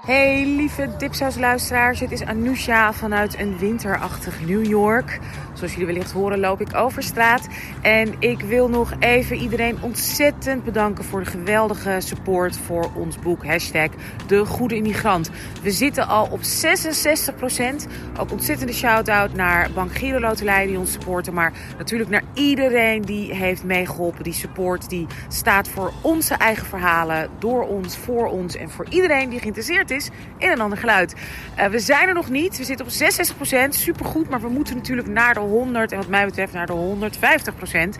Hey lieve Dipsaus-luisteraars, het is Anousha vanuit een winterachtig New York. Zoals jullie wellicht horen loop ik over straat. En ik wil nog even iedereen ontzettend bedanken voor de geweldige support voor ons boek. Hashtag De Goede Immigrant. We zitten al op 66%. Ook ontzettende shout-out naar Bank Giro die ons supporten. Maar natuurlijk naar iedereen die heeft meegeholpen. Die support die staat voor onze eigen verhalen. Door ons, voor ons en voor iedereen die geïnteresseerd is in een ander geluid. Uh, we zijn er nog niet. We zitten op 66%. Supergoed. Maar we moeten natuurlijk naar de 100 en wat mij betreft naar de 150%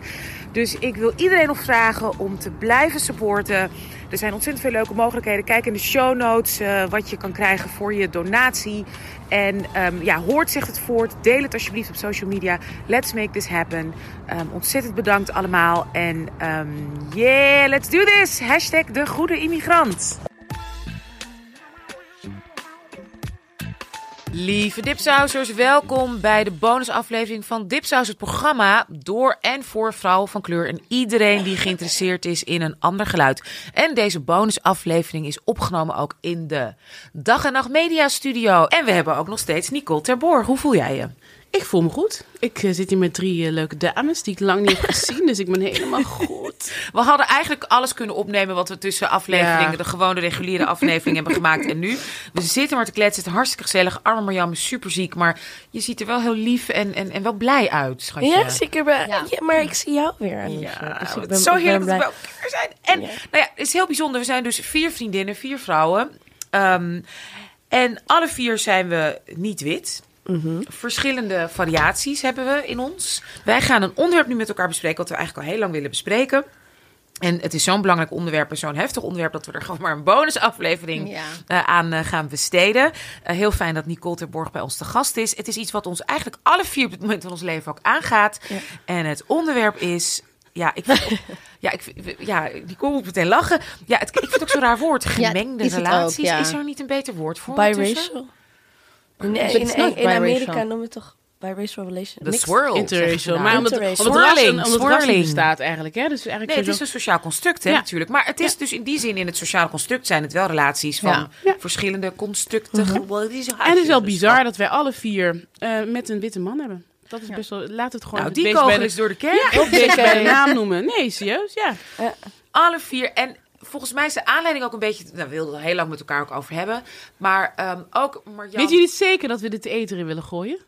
Dus ik wil iedereen nog vragen om te blijven supporten. Er zijn ontzettend veel leuke mogelijkheden. Kijk in de show notes uh, wat je kan krijgen voor je donatie. En um, ja, hoort zich het voort. Deel het alsjeblieft op social media. Let's make this happen. Um, ontzettend bedankt allemaal. En um, yeah, let's do this. Hashtag de goede immigrant. Lieve dipsausers, welkom bij de bonusaflevering van Dipsaus, het programma door en voor vrouwen van kleur en iedereen die geïnteresseerd is in een ander geluid. En deze bonusaflevering is opgenomen ook in de Dag en Nacht Media Studio. En we hebben ook nog steeds Nicole Terborg. Hoe voel jij je? Ik voel me goed. Ik uh, zit hier met drie uh, leuke dames die ik lang niet heb gezien. dus ik ben helemaal goed. We hadden eigenlijk alles kunnen opnemen wat we tussen afleveringen, ja. de gewone reguliere aflevering hebben gemaakt. En nu, we zitten maar te kletsen. Het is hartstikke gezellig. Arme Marjam is super ziek. Maar je ziet er wel heel lief en, en, en wel blij uit, schatje. Ja, zeker. Ja. ja. maar ik zie jou weer. Ja, dus ik ben, zo heerlijk dat we bij elkaar zijn. En ja. nou ja, het is heel bijzonder. We zijn dus vier vriendinnen, vier vrouwen. Um, en alle vier zijn we niet wit. Mm -hmm. Verschillende variaties hebben we in ons. Wij gaan een onderwerp nu met elkaar bespreken, wat we eigenlijk al heel lang willen bespreken. En het is zo'n belangrijk onderwerp en zo'n heftig onderwerp dat we er gewoon maar een bonusaflevering ja. uh, aan uh, gaan besteden. Uh, heel fijn dat Nicole Terborg bij ons te gast is. Het is iets wat ons eigenlijk alle vier op het moment van ons leven ook aangaat. Ja. En het onderwerp is. Ja, ik vind, ja, ik, ja, die kom ik meteen lachen. Ja, het, ik vind het ook zo'n raar woord. Gemengde ja, relaties. Ook. Is er niet een beter woord voor? Biracial. In, in, in, in Amerika noemen we het toch biracial relation. De swirl. Interracial. Maar omdat, omdat, swirling, omdat het niet bestaat eigenlijk. Hè? Dus eigenlijk nee, het is een sociaal construct hè, ja. natuurlijk. Maar het is ja. dus in die zin in het sociaal construct zijn het wel relaties van ja. verschillende constructen. Mm -hmm. En het is wel bizar dat wij alle vier uh, met een witte man hebben. Dat is best wel. Laat het gewoon. Nou, die kogel is door de kerk. Ja, ook deze bij de naam noemen. Nee, serieus, ja. Alle vier. En volgens mij is de aanleiding ook een beetje. Nou, we wilden er heel lang met elkaar ook over hebben. Maar um, ook. Marjan... Weet jullie zeker dat we dit eten in willen gooien?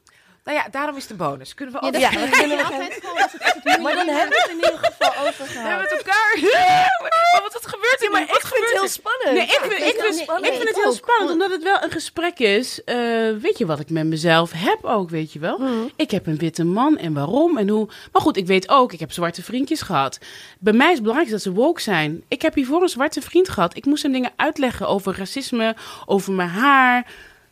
Nou ja, daarom is het een bonus. Kunnen we ook... Ja, ja, ja. kunnen we altijd gewoon... Maar dan hebben we het in ieder geval over gehad. We hebben het elkaar... maar wat, wat gebeurt hier? maar ik vind het heel spannend. Nee, ik, vind, ik, vind, spannend. ik vind het heel spannend, omdat het wel een gesprek is. Uh, weet je wat ik met mezelf heb ook, weet je wel? Hmm. Ik heb een witte man en waarom en hoe. Maar goed, ik weet ook, ik heb zwarte vriendjes gehad. Bij mij is het belangrijk dat ze woke zijn. Ik heb hiervoor een zwarte vriend gehad. Ik moest hem dingen uitleggen over racisme, over mijn haar...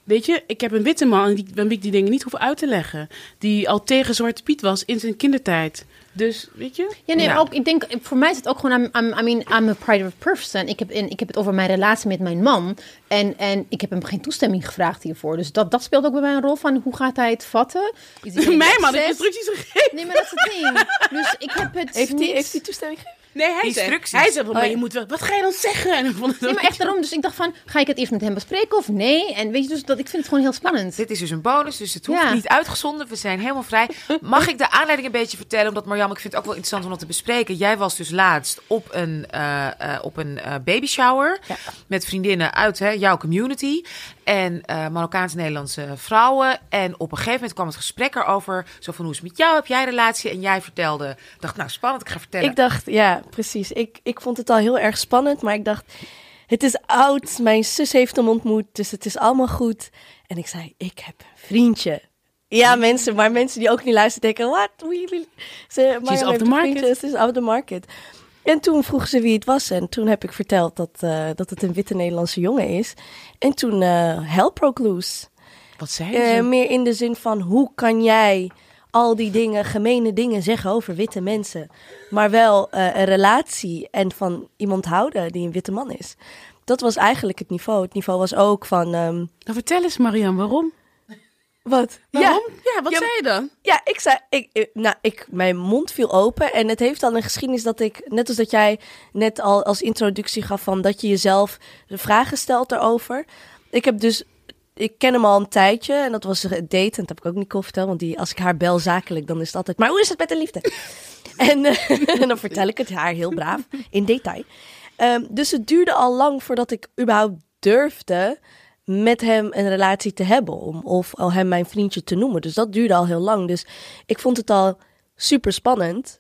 Weet je, ik heb een witte man en die, ik die dingen niet hoef uit te leggen. Die al tegen Zwarte Piet was in zijn kindertijd. Dus, weet je? Ja, nee, ja. ook, ik denk, voor mij is het ook gewoon, I'm, I'm, I mean, I'm a private person. Ik heb, in, ik heb het over mijn relatie met mijn man. En, en ik heb hem geen toestemming gevraagd hiervoor. Dus dat, dat speelt ook bij mij een rol van, hoe gaat hij het vatten? Is mijn man heeft instructies gegeven. Nee, maar dat is het ding. Dus ik heb het Heeft hij heeft die toestemming gegeven? Nee, hij instructies. Zei, hij zei van, maar je moet wel, wat ga je dan zeggen? En vond het nee, maar echt daarom. Dus ik dacht van, ga ik het eerst met hem bespreken of nee? En weet je, dus dat, ik vind het gewoon heel spannend. Nou, dit is dus een bonus, dus het hoeft ja. niet uitgezonden. We zijn helemaal vrij. Mag ik de aanleiding een beetje vertellen? Omdat Ik vind het ook wel interessant om dat te bespreken. Jij was dus laatst op een, uh, uh, op een uh, baby shower ja. met vriendinnen uit hè, jouw community. En Marokkaans-Nederlandse vrouwen. En op een gegeven moment kwam het gesprek erover. Zo van, hoe is het met jou? Heb jij een relatie? En jij vertelde. dacht, nou, spannend, ik ga vertellen. Ik dacht, ja, precies. Ik, ik vond het al heel erg spannend. Maar ik dacht, het is oud. Mijn zus heeft hem ontmoet. Dus het is allemaal goed. En ik zei, ik heb een vriendje. Ja, mensen, maar mensen die ook niet luisteren denken, wat? Ze, She's off the market. Ze is off the market. En toen vroeg ze wie het was. En toen heb ik verteld dat, uh, dat het een witte Nederlandse jongen is. En toen uh, broke loose. Wat zei ze? Uh, meer in de zin van, hoe kan jij al die dingen, gemene dingen zeggen over witte mensen. Maar wel een relatie en van iemand houden die een witte man is. Dat was eigenlijk het niveau. Het niveau was ook van... Um... Nou, vertel eens Marianne, waarom? Wat? Waarom? Ja, wat Ja, zei je dan? Ja, ik zei, ik, ik- nou, ik, mijn mond viel open en het heeft al een geschiedenis dat ik, net als dat jij net al als introductie gaf van dat je jezelf de vragen stelt erover. Ik heb dus, ik ken hem al een tijdje en dat was een date en dat heb ik ook Nicole verteld, want die, als ik haar bel zakelijk, dan is het altijd, maar hoe is het met de liefde? en, eh, en dan vertel ik het haar heel braaf, in detail. Ehm, dus het duurde al lang voordat ik überhaupt durfde met hem een relatie te hebben. Om, of al hem mijn vriendje te noemen. Dus dat duurde al heel lang. Dus ik vond het al super spannend.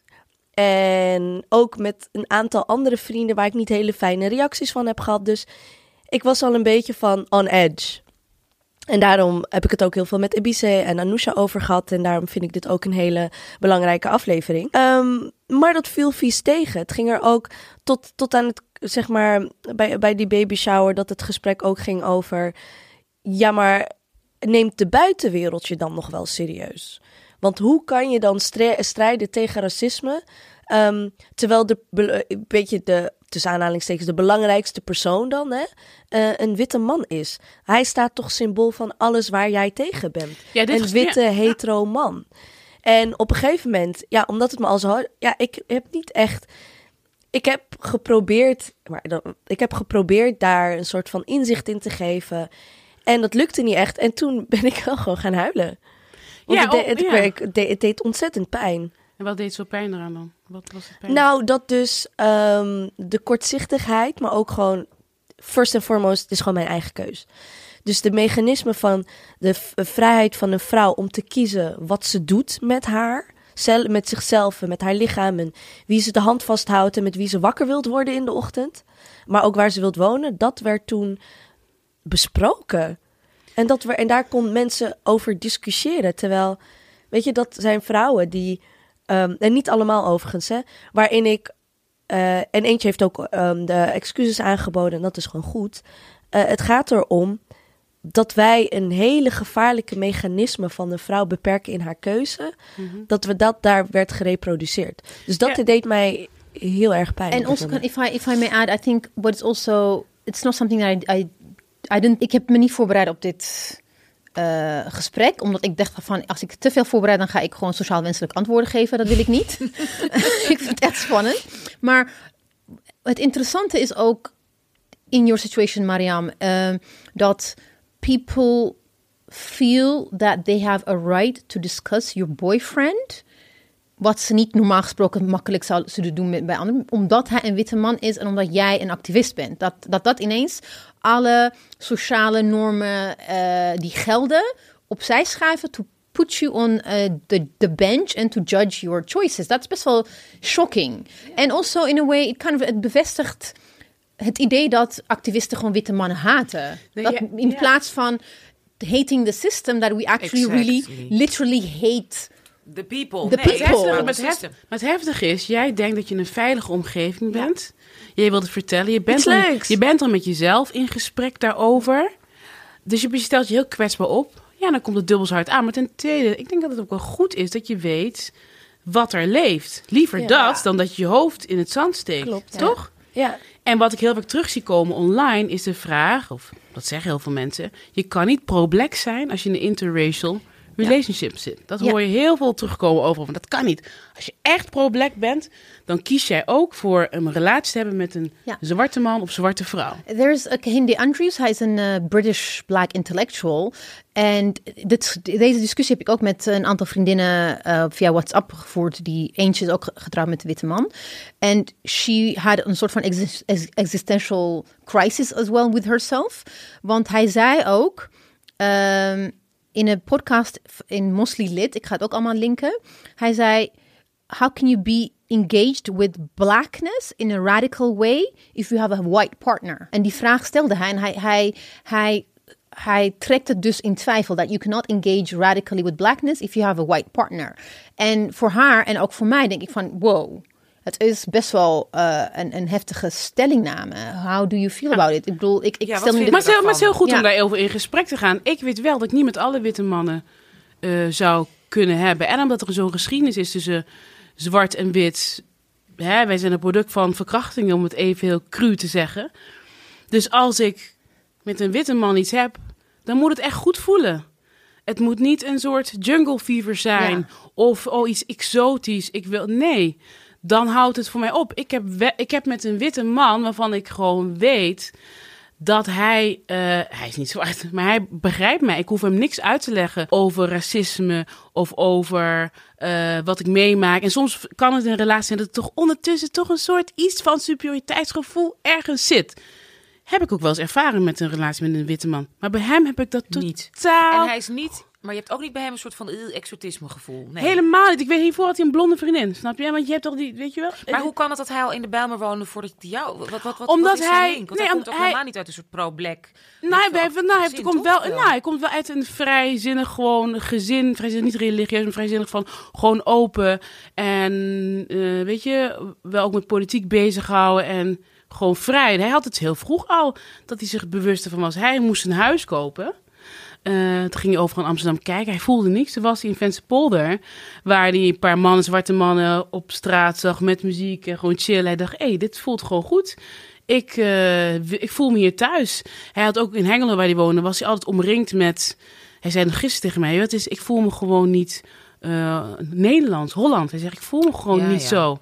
En ook met een aantal andere vrienden waar ik niet hele fijne reacties van heb gehad. Dus ik was al een beetje van on edge. En daarom heb ik het ook heel veel met Ebise en Anousha over gehad. En daarom vind ik dit ook een hele belangrijke aflevering. Ehm, maar dat viel vies tegen. Het ging er ook tot, tot aan het, zeg maar, bij, bij die baby shower, dat het gesprek ook ging over. Ja, maar neemt de buitenwereld je dan nog wel serieus? Want hoe kan je dan strijden tegen racisme? ehm, terwijl de, beetje de, tussen aanhalingstekens, de belangrijkste persoon dan, hè, eh, een witte man is. Hij staat toch symbool van alles waar jij tegen bent. Ja, een witte, ja. hetero man. En op een gegeven moment, ja, omdat het me al zo... Ja, ik heb niet echt... Ik heb geprobeerd... Maar dan, ik heb geprobeerd daar een soort van inzicht in te geven. En dat lukte niet echt. En toen ben ik wel gewoon gaan huilen. Want Ja, het, deed, oh, het, ja. werk- het deed- het deed ontzettend pijn. En wat deed zo pijn eraan dan? Wat was het pijn? Nou, dat dus ehm, de kortzichtigheid, maar ook gewoon, first and foremost, het is gewoon mijn eigen keus. Dus de mechanismen van de v- vrijheid van een vrouw om te kiezen wat ze doet met haar, met zichzelf en met haar lichaam en wie ze de hand vasthoudt en met wie ze wakker wilt worden in de ochtend, maar ook waar ze wilt wonen, dat werd toen besproken. En, dat we, en daar kon mensen over discussiëren. Terwijl, weet je, dat zijn vrouwen die, ehm, en niet allemaal overigens, hè, waarin ik, eh, en eentje heeft ook ehm, de excuses aangeboden en dat is gewoon goed. Eh, het gaat erom dat wij een hele gevaarlijke mechanisme van een vrouw beperken in haar keuze, dat we dat daar werd gereproduceerd. Dus dat Ja. deed mij heel erg pijn. Op also, if I if I may add, I think what's also it's not something that I I, I didn't. Ik heb me niet voorbereid op dit eh, gesprek, omdat ik dacht van als ik te veel voorbereid, dan ga ik gewoon sociaal wenselijk antwoorden geven. Dat wil ik niet. ik vind het echt spannend. Maar het interessante is ook in your situation, Mariam, um, dat people feel that they have a right to discuss your boyfriend. Wat ze niet normaal gesproken makkelijk zou zullen doen met, bij anderen. Omdat hij een witte man is en omdat jij een activist bent. Dat dat, dat ineens alle sociale normen eh, die gelden opzij schuiven. To put you on eh, the, the bench and to judge your choices. Dat is best wel shocking. En also in a way, it kind of, het bevestigt het idee dat activisten gewoon witte mannen haten. Nee, dat ja, in plaats van hating the system, that we actually really literally hate The people. The nee, people. het Maar wel het, maar heftige is, jij denkt dat je in een veilige omgeving bent. Jij wilt het vertellen. Je bent, dan, je bent dan met jezelf in gesprek daarover. Dus je stelt je heel kwetsbaar op. Ja, dan komt het dubbel zo hard aan. Maar ten tweede, ik denk dat het ook wel goed is dat je weet wat er leeft. Liever Ja. dat dan dat je je hoofd in het zand steekt. Klopt, ja. Toch? Ja, En wat ik heel vaak terug zie komen online is de vraag, of dat zeggen heel veel mensen, je kan niet pro-black zijn als je een interracial relationship zit. Dat hoor je heel veel terugkomen over, want dat kan niet. Als je echt pro-black bent, dan kies jij ook voor een relatie te hebben met een zwarte man of zwarte vrouw. There's a Kehinde Andrews. Hij is een eh, British black intellectual. En dit, deze discussie heb ik ook met een aantal vriendinnen eh, via WhatsApp gevoerd. Die eentje is ook ge- getrouwd met een witte man. En she had een soort van exis- ex- existential crisis as well with herself. Want hij zei ook ehm, in een podcast in Mosli Lit, ik ga het ook allemaal linken. Hij zei, how can you be engaged with blackness in a radical way if you have a white partner? En die vraag stelde hij en hij, hij, hij, hij trekt het dus in twijfel dat you cannot engage radically with blackness if you have a white partner. En voor haar en ook voor mij denk ik van, wow, het is best wel eh, een, een heftige stellingname. How do you feel about it? Ik bedoel, ik, ik Ja, stel de Maar het, is heel, maar het is heel goed Ja. om daarover in gesprek te gaan. Ik weet wel dat ik niet met alle witte mannen eh, zou kunnen hebben. En omdat er zo'n geschiedenis is tussen zwart en wit. Hè, wij zijn een product van verkrachtingen, om het even heel cru te zeggen. Dus als ik met een witte man iets heb, dan moet het echt goed voelen. Het moet niet een soort jungle fever zijn. Ja. Of oh, iets exotisch. Ik wil. Nee. Dan houdt het voor mij op. Ik heb, we- ik heb met een witte man waarvan ik gewoon weet dat hij, eh, hij is niet zwart, maar hij begrijpt mij. Ik hoef hem niks uit te leggen over racisme of over eh, wat ik meemaak. En soms kan het in een relatie zijn dat er toch ondertussen toch een soort iets van superioriteitsgevoel ergens zit. Heb ik ook wel eens ervaren met een relatie met een witte man. Maar bij hem heb ik dat Niet. totaal En hij is niet... Maar je hebt ook niet bij hem een soort van eh, exotisme gevoel. Nee. helemaal niet. Ik weet hiervoor had hij een blonde vriendin, snap je? Want je hebt toch die, weet je wel? Maar hoe kan het dat hij al in de Bijlmer woonde voordat hij jou... Wat, wat, wat, Omdat wat hij- link? Want nee, hij komt ook hij- helemaal niet uit een soort pro-black... Nou, hij, wel, nou, hij heeft- gezin, komt wel, nou, hij komt wel uit een vrijzinnig gewoon gezin. Vrijzinnig, niet religieus, maar vrijzinnig van gewoon open. En eh, weet je, wel ook met politiek bezighouden en gewoon vrij. En hij had het heel vroeg al dat hij zich bewust ervan was. Hij moest een huis kopen. Eh, toen ging hij overal in Amsterdam kijken. Hij voelde niks. Toen was hij in Vensterpolder, waar hij een paar mannen, zwarte mannen op straat zag met muziek en gewoon chillen. Hij dacht, hé, hey, dit voelt gewoon goed. Ik, eh, ik voel me hier thuis. Hij had ook in Hengelo, waar hij woonde, was hij altijd omringd met... Hij zei nog gisteren tegen mij, wat is, ik voel me gewoon niet eh, Nederlands, Holland. Hij zegt, ik voel me gewoon Ja, niet ja. zo.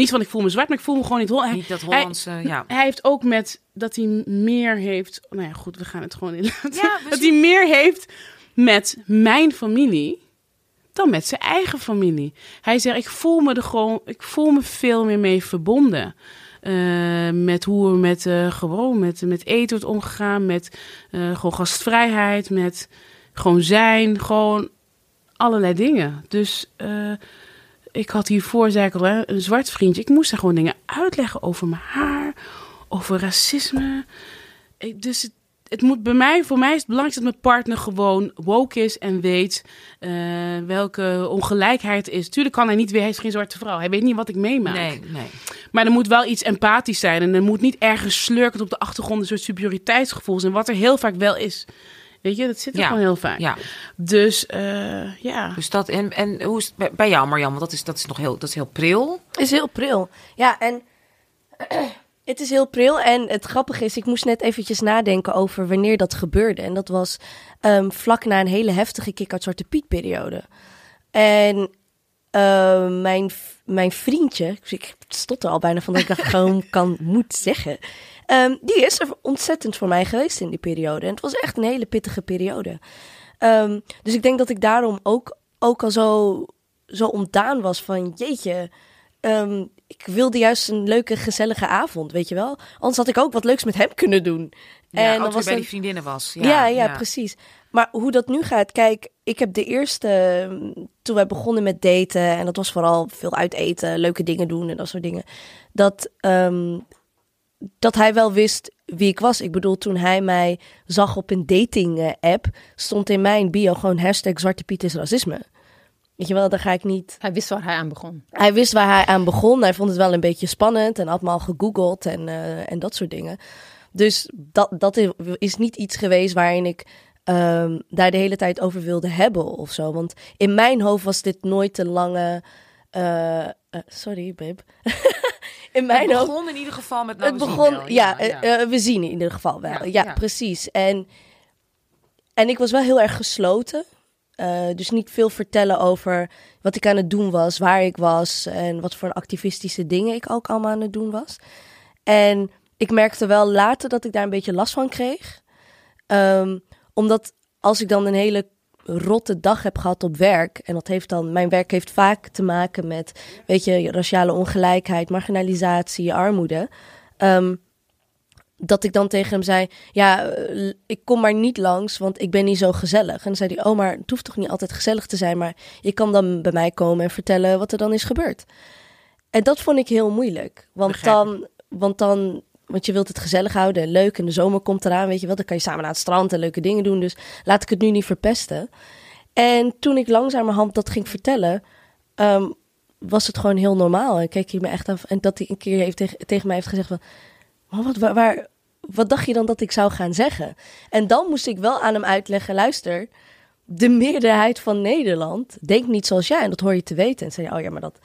Niet van ik voel me zwart, maar ik voel me gewoon niet Holland. Niet dat Hij- Hollandse... ja. hij heeft ook met dat hij meer heeft. Nou ja, goed, we gaan het gewoon inlaten. Ja, we dat hij meer heeft met mijn familie dan met zijn eigen familie. Hij zegt: ik voel me er gewoon, ik voel me veel meer mee verbonden. Eh, met hoe er met eh, gewoon met, met eten wordt omgegaan, met eh, gewoon gastvrijheid, met gewoon zijn, gewoon allerlei dingen. Dus ik had hiervoor, zei ik al, hè, een zwart vriendje. Ik moest haar gewoon dingen uitleggen over mijn haar, over racisme. Ik, dus het, het moet bij mij, voor mij is het belangrijk dat mijn partner gewoon woke is en weet eh, welke ongelijkheid is. Tuurlijk kan hij niet weer, hij is geen zwarte vrouw. Hij weet niet wat ik meemaak. Nee, nee. Maar er moet wel iets empathisch zijn. En er moet niet ergens slurkend op de achtergrond een soort superioriteitsgevoel zijn. Wat er heel vaak wel is. Weet je, dat zit er Ja, gewoon heel vaak. Ja, Dus eh, ja. dus dat... En, en hoe is het bij- bij jou, Marjan? Want dat is, dat is nog heel, dat is heel pril. is heel pril. Ja, en het is heel pril. En het grappige is, ik moest net eventjes nadenken over wanneer dat gebeurde. En dat was ehm, vlak na een hele heftige kick uit Zwarte Piet periode. En ehm, mijn, mijn vriendje, ik stotter al bijna van dat ik dat gewoon kan, moet zeggen. Ehm, die is er ontzettend voor mij geweest in die periode. En het was echt een hele pittige periode. Ehm, dus ik denk dat ik daarom ook, ook al zo, zo ontdaan was van jeetje. ehm, ik wilde juist een leuke, gezellige avond, weet je wel. Anders had ik ook wat leuks met hem kunnen doen. Ja, en dan was bij dan- die vriendinnen was. Ja, ja, ja, precies. Maar hoe dat nu gaat, kijk, ik heb de eerste, toen wij begonnen met daten, en dat was vooral veel uiteten, leuke dingen doen en dat soort dingen, dat, dat hij wel wist wie ik was. Ik bedoel, toen hij mij zag op een dating eh, app, stond in mijn bio gewoon hashtag Zwarte Piet is racisme. Weet je wel, daar ga ik niet Hij wist waar hij aan begon. hij wist waar hij aan begon. Hij vond het wel een beetje spannend en had me al gegoogeld en, eh, en dat soort dingen. Dus dat, dat is niet iets geweest waarin ik ehm, daar de hele tijd over wilde hebben of zo. Want in mijn hoofd was dit nooit een lange. eh, sorry, babe. in mijn Het hoofd. begon in ieder geval met... Nou, Het begon, wel. ja, eh, eh, we zien in ieder geval wel. Ja, Ja, ja. precies. En, en ik was wel heel erg gesloten. Eh, dus niet veel vertellen over wat ik aan het doen was, waar ik was en wat voor activistische dingen ik ook allemaal aan het doen was. En ik merkte wel later dat ik daar een beetje last van kreeg. Ehm, omdat als ik dan een hele rotte dag heb gehad op werk. En dat heeft dan, mijn werk heeft vaak te maken met, weet je, raciale ongelijkheid, marginalisatie, armoede. Ehm, dat ik dan tegen hem zei: Ja, eh, ik kom maar niet langs, want ik ben niet zo gezellig. En dan zei hij: Oh, maar het hoeft toch niet altijd gezellig te zijn, maar je kan dan bij mij komen en vertellen wat er dan is gebeurd. En dat vond ik heel moeilijk, want Begrijp dan, want dan, want je wilt het gezellig houden en leuk en de zomer komt eraan, weet je wel, dan kan je samen naar het strand en leuke dingen doen. Dus laat ik het nu niet verpesten. En toen ik langzamerhand dat ging vertellen, ehm, was het gewoon heel normaal. En keek hij me echt af. En dat hij een keer heeft tegen, mij heeft gezegd van... Maar wat, waar, wat dacht je dan dat ik zou gaan zeggen? En dan moest ik wel aan hem uitleggen, luister... De meerderheid van Nederland denkt niet zoals jij. En dat hoor je te weten. En zei hij, oh ja, maar dat,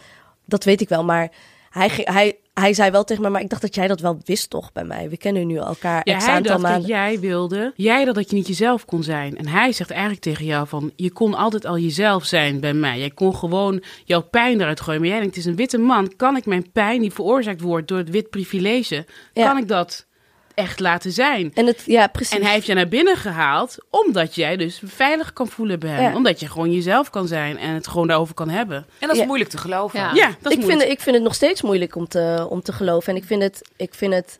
dat weet ik wel. Maar hij, hij, hij zei wel tegen mij, maar ik dacht dat jij dat wel wist toch bij mij. We kennen nu elkaar Ja, hij dacht maanden. dat jij wilde, jij dat dat je niet jezelf kon zijn. En hij zegt eigenlijk tegen jou van, je kon altijd al jezelf zijn bij mij. Jij kon gewoon jouw pijn eruit gooien. Maar jij denkt, het is een witte man, kan ik mijn pijn die veroorzaakt wordt door het wit privilege, Ja. kan ik dat echt laten zijn? En het, ja, precies. En hij heeft je naar binnen gehaald, omdat jij dus veilig kan voelen bij hem. Ja. Omdat je gewoon jezelf kan zijn en het gewoon daarover kan hebben. En dat is Ja. moeilijk te geloven. Ja. Ja, dat is ik, vind, moeilijk. ik vind het nog steeds moeilijk om te, om te geloven. En ik vind het, ik vind het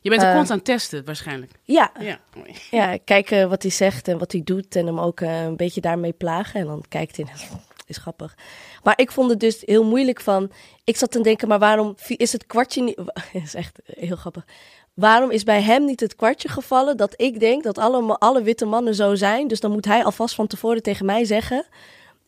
Je bent er eh, constant aan het testen, waarschijnlijk. ja, Ja. ja, kijken wat hij zegt en wat hij doet. En hem ook eh, een beetje daarmee plagen. En dan kijkt hij, is grappig. Maar ik vond het dus heel moeilijk van... Ik zat te denken, maar waarom is het kwartje niet... Dat is echt heel grappig. Waarom is bij hem niet het kwartje gevallen dat ik denk dat alle, alle witte mannen zo zijn? Dus dan moet hij alvast van tevoren tegen mij zeggen...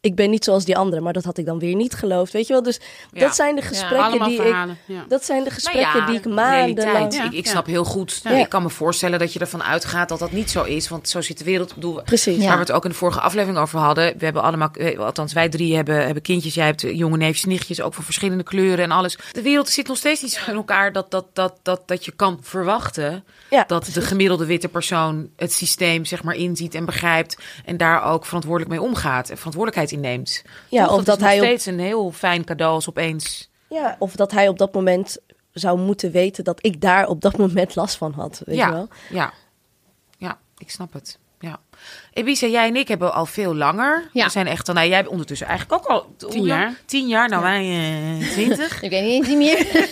Ik ben niet zoals die anderen, maar dat had ik dan weer niet geloofd. Weet je wel? Dus Ja. dat zijn de gesprekken die ik... Ja. Dat zijn de gesprekken ja, die ik maandenlang... Ja, Ik, ik snap heel goed. Ja. Ik kan me voorstellen dat je ervan uitgaat dat dat niet zo is. Want zo zit de wereld. Ik bedoel, Precies. Ja. Waar we het ook in de vorige aflevering over hadden. We hebben allemaal, eh, althans wij drie hebben, hebben kindjes. Jij hebt jonge neefjes, nichtjes, ook van verschillende kleuren en alles. De wereld zit nog steeds niet zo in elkaar dat, dat, dat, dat, dat je kan verwachten Ja, dat de gemiddelde witte persoon het systeem zeg maar inziet en begrijpt. En daar ook verantwoordelijk mee omgaat en verantwoordelijkheid inneemt. Ja, Toch? of dat dat is nog hij op steeds een heel fijn cadeau als opeens. Ja, of dat hij op dat moment zou moeten weten dat ik daar op dat moment last van had. Weet ja, je wel? ja, ja, ik snap het. Ja. Ebisa, jij en ik hebben al veel langer. Ja. We zijn echt al, nou, jij hebt ondertussen eigenlijk ook al Tien jaar. Tien jaar, nou wij eh, twintig. Ik weet niet eens niet meer.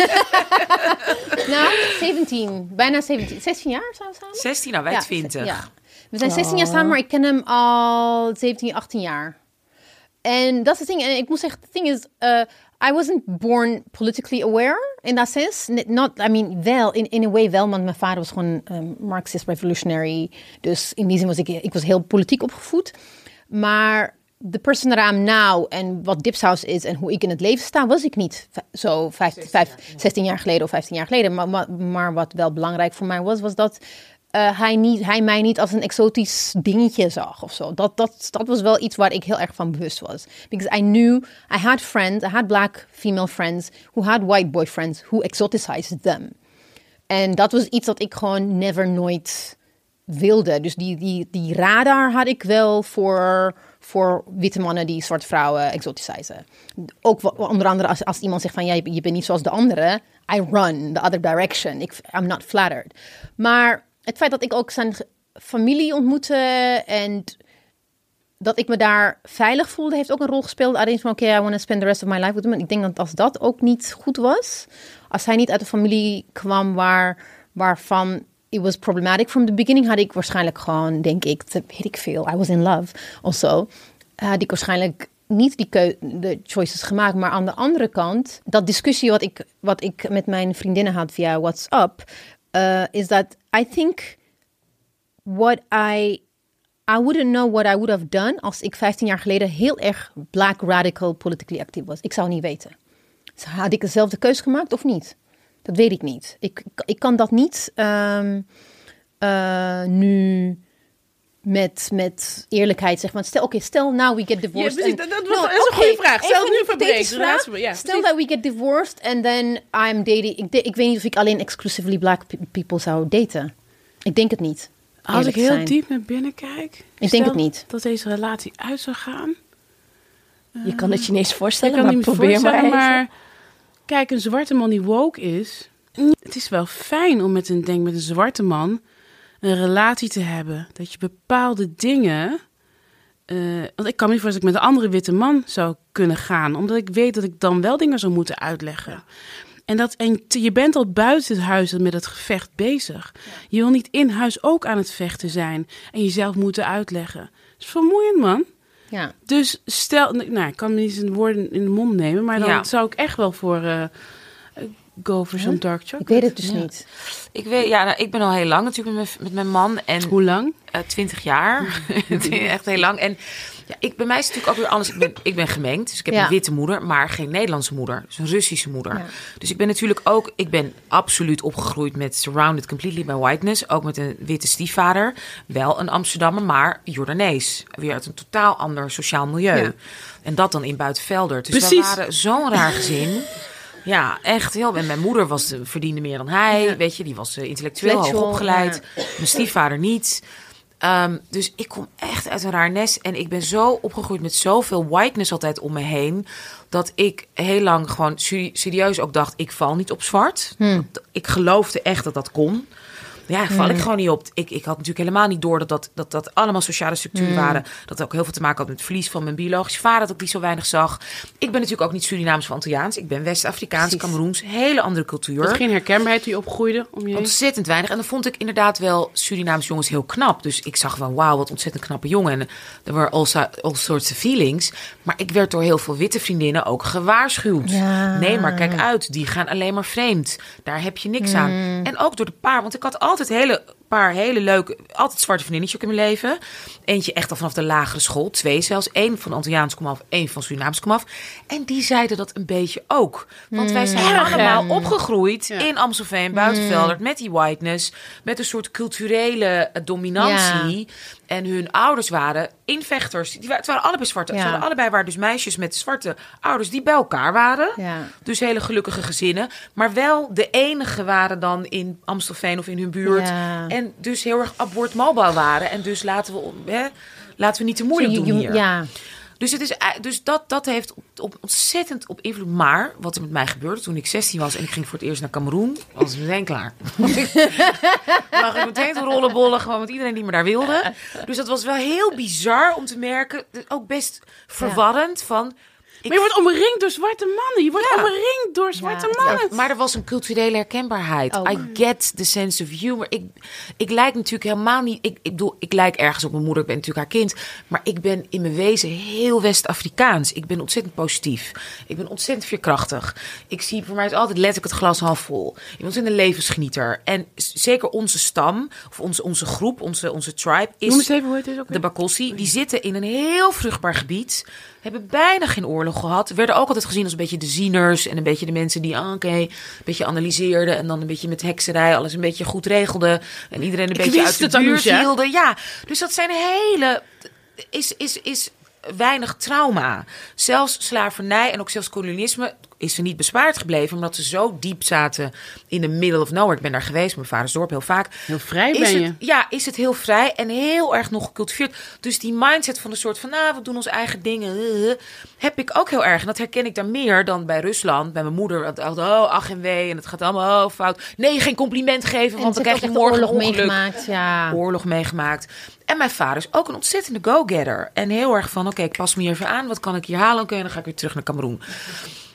nou, 17. Bijna 17. 16 jaar zijn we samen? 16, nou wij Ja, 20. Ja. We zijn 16 jaar samen, maar ik ken hem al 17, 18 jaar. En dat is het ding. En ik moet zeggen, het ding is, uh, I wasn't born politically aware in that sense. Not, I mean, wel, in, in a way wel, want mijn vader was gewoon um, Marxist revolutionary. Dus in die zin was ik, ik was heel politiek opgevoed. Maar de person that I am now en wat Dipsaus is en hoe ik in het leven sta, was ik niet zo vijf, vijf, 16 jaar geleden of 15 jaar geleden. Maar, maar, maar wat wel belangrijk voor mij was, was dat uh, hij, niet, hij mij niet als een exotisch dingetje zag of zo. Dat, dat, dat was wel iets waar ik heel erg van bewust was. Because I knew I had friends, I had black female friends who had white boyfriends who exoticized them. En dat was iets dat ik gewoon never nooit wilde. Dus die, die, die radar had ik wel voor, voor witte mannen die zwarte vrouwen exoticizen. Ook onder andere als, als iemand zegt van ja, je, je bent niet zoals de anderen. I run the other direction. Ik, I'm not flattered. Maar het feit dat ik ook zijn familie ontmoette en dat ik me daar veilig voelde, heeft ook een rol gespeeld. Alleen van, oké, I want to spend the rest of my life with him. Ik denk dat als dat ook niet goed was, als hij niet uit een familie kwam waar, waarvan it was problematic from the beginning, had ik waarschijnlijk gewoon, denk ik, weet ik veel, I was in love also, had ik waarschijnlijk niet die de choices gemaakt. Maar aan de andere kant, dat discussie wat ik, wat ik met mijn vriendinnen had via WhatsApp, uh, is dat I think what I I wouldn't know what I would have done als ik 15 jaar geleden heel erg black radical politically actief was. Ik zou niet weten. Had ik dezelfde keus gemaakt of niet? Dat weet ik niet. Ik, ik kan dat niet um, uh, nu met, met eerlijkheid zeggen. Want stel, oké, okay, stel now we get divorced. Ja, precies, dat, dat, no, dat is een goede vraag. Stel nu verbreekt. Ja, stel dat we get divorced and then I'm dating. Ik, ik weet niet of ik alleen exclusively black people zou daten. Ik denk het niet. Als ik heel zijn. diep naar binnen kijk. Ik denk het niet. Dat deze relatie uit zou gaan. Je kan het je niet eens voorstellen, ik kan maar niet probeer maar, maar Kijk, een zwarte man die woke is. Het is wel fijn om met een, denk met een zwarte man een relatie te hebben. Dat je bepaalde dingen. Uh, want ik kan me niet voorstellen dat ik met een andere witte man zou kunnen gaan. Omdat ik weet dat ik dan wel dingen zou moeten uitleggen. Ja. En, dat, en je bent al buiten het huis met het gevecht bezig. Ja. Je wil niet in huis ook aan het vechten zijn. En jezelf moeten uitleggen. Dat is vermoeiend, man. Ja. Dus stel, nou, ik kan me niet zijn woorden in de mond nemen. Maar dan ja. zou ik echt wel voor uh, go for some dark chocolate. Ik weet het dus ja. niet. Ik, weet, ja, nou, ik ben al heel lang natuurlijk met, met mijn man. En, Hoe lang? Uh, 20 jaar. echt heel lang. En ja, ik, bij mij is het natuurlijk ook weer anders. Ik ben, ik ben gemengd, dus ik heb ja. een witte moeder, maar geen Nederlandse moeder. Dus een Russische moeder. Ja. Dus ik ben natuurlijk ook, ik ben absoluut opgegroeid met surrounded completely by whiteness. Ook met een witte stiefvader. Wel een Amsterdammer, maar Jordanees. Weer uit een totaal ander sociaal milieu. Ja. En dat dan in Buitenvelder. Dus Precies. we waren zo'n raar gezin. Ja, echt heel. En mijn moeder was, eh, verdiende meer dan hij. Weet je, die was eh, intellectueel hoog opgeleid. Mijn stiefvader niet. Ehm, dus ik kom echt uit een raar nest. En ik ben zo opgegroeid met zoveel whiteness altijd om me heen. Dat ik heel lang gewoon seri- serieus ook dacht: ik val niet op zwart. Ik geloofde echt dat dat kon. Ja, val ik gewoon niet op. Ik, ik had natuurlijk helemaal niet door dat dat, dat, dat allemaal sociale structuren waren. Dat ook heel veel te maken had met het verlies van mijn biologische vader, dat ik die zo weinig zag. Ik ben natuurlijk ook niet Surinaams of Antilliaans. Ik ben West-Afrikaans. Cameroens. Hele andere cultuur. Was geen herkenbaarheid die opgroeide om je? Ontzettend weinig. En dan vond ik inderdaad wel Surinaamse jongens heel knap. Dus ik zag van, wauw, wat ontzettend knappe jongen. En er waren all, so- all sorts of feelings. Maar ik werd door heel veel witte vriendinnen ook gewaarschuwd. Ja. Nee, maar kijk uit. Die gaan alleen maar vreemd. Daar heb je niks aan. En ook door de paar. Want ik had altijd hele paar hele leuke, altijd zwarte vriendinnetjes ook in mijn leven. Eentje echt al vanaf de lagere school. Twee zelfs. Eén van Antilliaans komaf, één van Surinaams komaf. En die zeiden dat een beetje ook. Want wij zijn Erg, allemaal ja. opgegroeid Ja. in Amstelveen, Buitenveldert, met die whiteness. Met een soort culturele dominantie. En hun ouders waren invechters. Die, wa- het waren allebei zwarte. Ja. Allebei waren dus meisjes met zwarte ouders die bij elkaar waren. Ja. Dus hele gelukkige gezinnen. Maar wel de enige waren dan in Amstelveen of in hun buurt. Ja. En dus heel erg abortmobile waren. En dus laten we, hè, laten we niet te moeilijk doen hier. Ja. Dus, het is, ei- dus dat, dat heeft op, op ontzettend op invloed. Maar wat er met mij gebeurde toen ik 16 was en ik ging voor het eerst naar Cameroen, was meteen klaar. Lag ik meteen te rollenbollen, gewoon met iedereen die me daar wilde. Dus dat was wel heel bizar om te merken. Ook best verwarrend van. Ik Maar je wordt omringd door zwarte mannen. Je wordt Ja. omringd door zwarte Ja. mannen. Maar er was een culturele herkenbaarheid. Ook. I get the sense of humor. Ik, ik lijk natuurlijk helemaal niet... Ik, ik bedoel, ik lijk ergens op mijn moeder. Ik ben natuurlijk haar kind. Maar ik ben in mijn wezen heel West-Afrikaans. Ik ben ontzettend positief. Ik ben ontzettend veerkrachtig. Ik zie, voor mij is altijd letterlijk het glas half vol. Ik ben ontzettend een levensgenieter. En zeker onze stam, of onze, onze groep, onze, onze tribe... is Noem eens even hoe het is ook de. Bakossi, die zitten in een heel vruchtbaar gebied. Hebben bijna geen oorlog gehad. Werden ook altijd gezien als een beetje de zieners. En een beetje de mensen die, ah, oké, een beetje analyseerden. En dan een beetje met hekserij alles een beetje goed regelden. En iedereen een Ik beetje uit de buurt hielden. Ja, dus dat zijn hele... Is, is, is weinig trauma. Zelfs slavernij en ook zelfs kolonialisme is er niet bespaard gebleven. Omdat ze zo diep zaten in de middle of nowhere. Ik ben daar geweest, mijn vaders dorp, heel vaak. Heel vrij Is ben je. het, ja, is het heel vrij en heel erg nog gecultiveerd. Dus die mindset van een soort van, nou, we doen onze eigen dingen, eh, eh, heb ik ook heel erg. En dat herken ik daar meer dan bij Rusland, bij mijn moeder. Want altijd, oh, ach en wee, en het gaat allemaal oh, fout. Nee, geen compliment geven, En want ze dan heeft krijg je morgen oorlog ongeluk. meegemaakt. Ja. Oorlog meegemaakt. En mijn vader is ook een ontzettende go-getter. En heel erg van, oké, ik pas me hier even aan. Wat kan ik hier halen? Oké, dan ga ik weer terug naar Cameroen.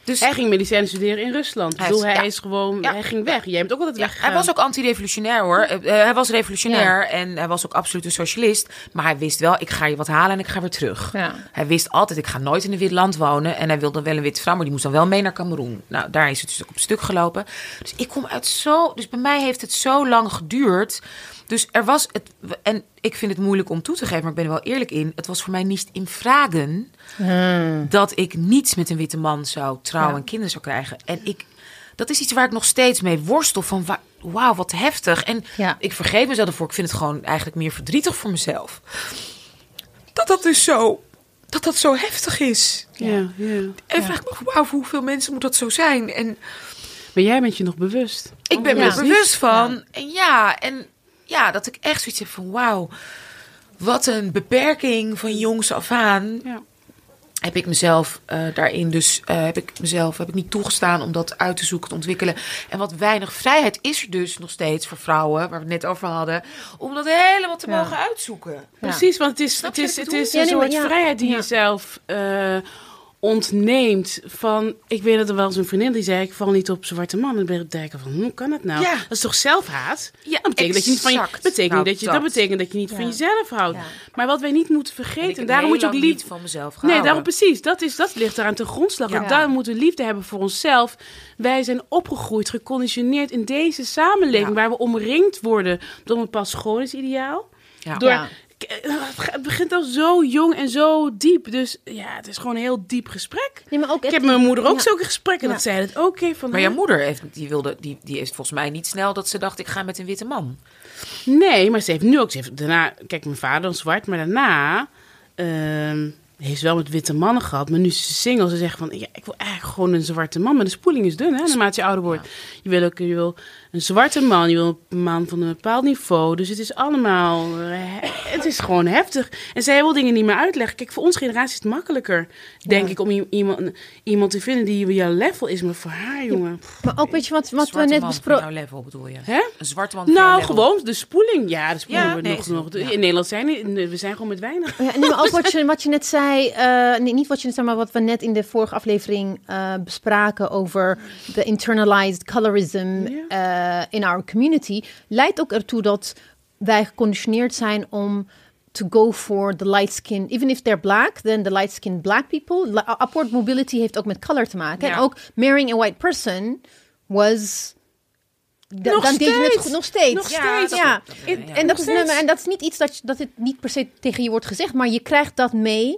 Dus Hij ging medicijnen studeren in Rusland. Hij is- hij ja. is gewoon, Ja. hij ging weg. Jij bent ook altijd weggegaan. hij was ook anti-revolutionair hoor. Eh, eh, hij was revolutionair en hij was ook absoluut een socialist. Maar hij wist wel, ik ga je wat halen en ik ga weer terug. Hij wist altijd, ik ga nooit in een wit land wonen. En hij wilde wel een witte vrouw, maar die moest dan wel mee naar Cameroen. Nou, daar is het dus ook op stuk gelopen. Dus ik kom uit zo... Dus bij mij heeft het zo lang geduurd. Dus er was het... En ik vind het moeilijk om toe te geven, maar ik ben er wel eerlijk in. Het was voor mij niet in vragen dat ik niets met een witte man zou trouwen Ja. en kinderen zou krijgen. En ik, dat is iets waar ik nog steeds mee worstel. Van wa- wauw, wat heftig. En Ja. ik vergeef mezelf ervoor. Ik vind het gewoon eigenlijk meer verdrietig voor mezelf. Dat dat dus zo, dat dat zo heftig is. Ja, ja. En vraag ik me af, wauw, voor hoeveel mensen moet dat zo zijn? En Maar jij bent je nog bewust. ik ben me Ja. er bewust van. En ja, en ja, dat ik echt zoiets heb van wauw. Wat een beperking van jongs af aan. Ja. Heb ik mezelf eh, daarin dus eh, heb ik mezelf heb ik niet toegestaan om dat uit te zoeken, te ontwikkelen. En wat weinig vrijheid is er dus nog steeds voor vrouwen, waar we het net over hadden, om dat helemaal te Ja. mogen uitzoeken. Precies, want het is, Snap het is, het is een Ja, nee, soort ja. vrijheid die Ja. je zelf eh, ontneemt. Van, ik weet dat er wel eens een vriendin die zei, ik val niet op zwarte man. En dan ben ik van, hoe kan dat nou? Ja. Dat is toch zelfhaat? Ja, dat betekent dat je niet van je, betekent Nou, dat je, dat. dat betekent dat je niet van jezelf houdt. Ja. Maar wat wij niet moeten vergeten, en daarom moet je ook lief niet van mezelf Nee, gehouden. daarom precies. Dat, is, dat ligt eraan ten grondslag. Ja. En daarom moeten we liefde hebben voor onszelf. Wij zijn opgegroeid, geconditioneerd in deze samenleving... Ja. waar we omringd worden door een bepaald schoonheidsideaal. Ja. Door, Ja. Het begint al zo jong en zo diep. Dus ja, het is gewoon een heel diep gesprek. Nee, maar ook Ik heb met mijn moeder ook Ja. zulke gesprekken. Ja. Dat zij het oké van... Maar jouw moeder heeft, die wilde, die, die heeft volgens mij niet snel dat ze dacht, ik ga met een witte man. Nee, maar ze heeft nu ook... Ze heeft daarna, kijk, mijn vader is zwart, maar daarna... ehm, heeft wel met witte mannen gehad, maar nu is ze single. Ze zegt van, ja, ik wil eigenlijk gewoon een zwarte man. Maar de spoeling is dun, hè, naarmate je ouder wordt. Je wil ook je wil een zwarte man, je wil een man van een bepaald niveau. Dus het is allemaal, eh, het is gewoon heftig. En zij wil dingen niet meer uitleggen. Kijk, voor onze generatie is het makkelijker, denk ik, om iemand, iemand te vinden die jouw level is. Maar voor haar, jongen... Maar ook, weet je wat, wat we Zwarte net besproken... jouw level bedoel je? Hè? Een zwarte man Nou, level. gewoon de spoeling. Ja, de spoeling Ja, wordt nee, nog, nog. In Nederland zijn we, zijn gewoon met weinig. Ja, nee, maar ook wat je, wat je net zei, eh, nee, niet wat je net zei, maar wat we net in de vorige aflevering eh, bespraken over de internalized colorism eh, in our community, leidt ook ertoe dat wij geconditioneerd zijn om to go for the light skin, even if they're black, then the light skinned black people. Upward mobility heeft ook met color te maken. Ja. En ook marrying a white person was. da- Nog dan deed je het steeds. nog steeds. Nog Ja, steeds. dat Ja, en, Ja. en dat is, steeds. nee, en dat is niet iets dat, je- dat het niet per se tegen je wordt gezegd, maar je krijgt dat mee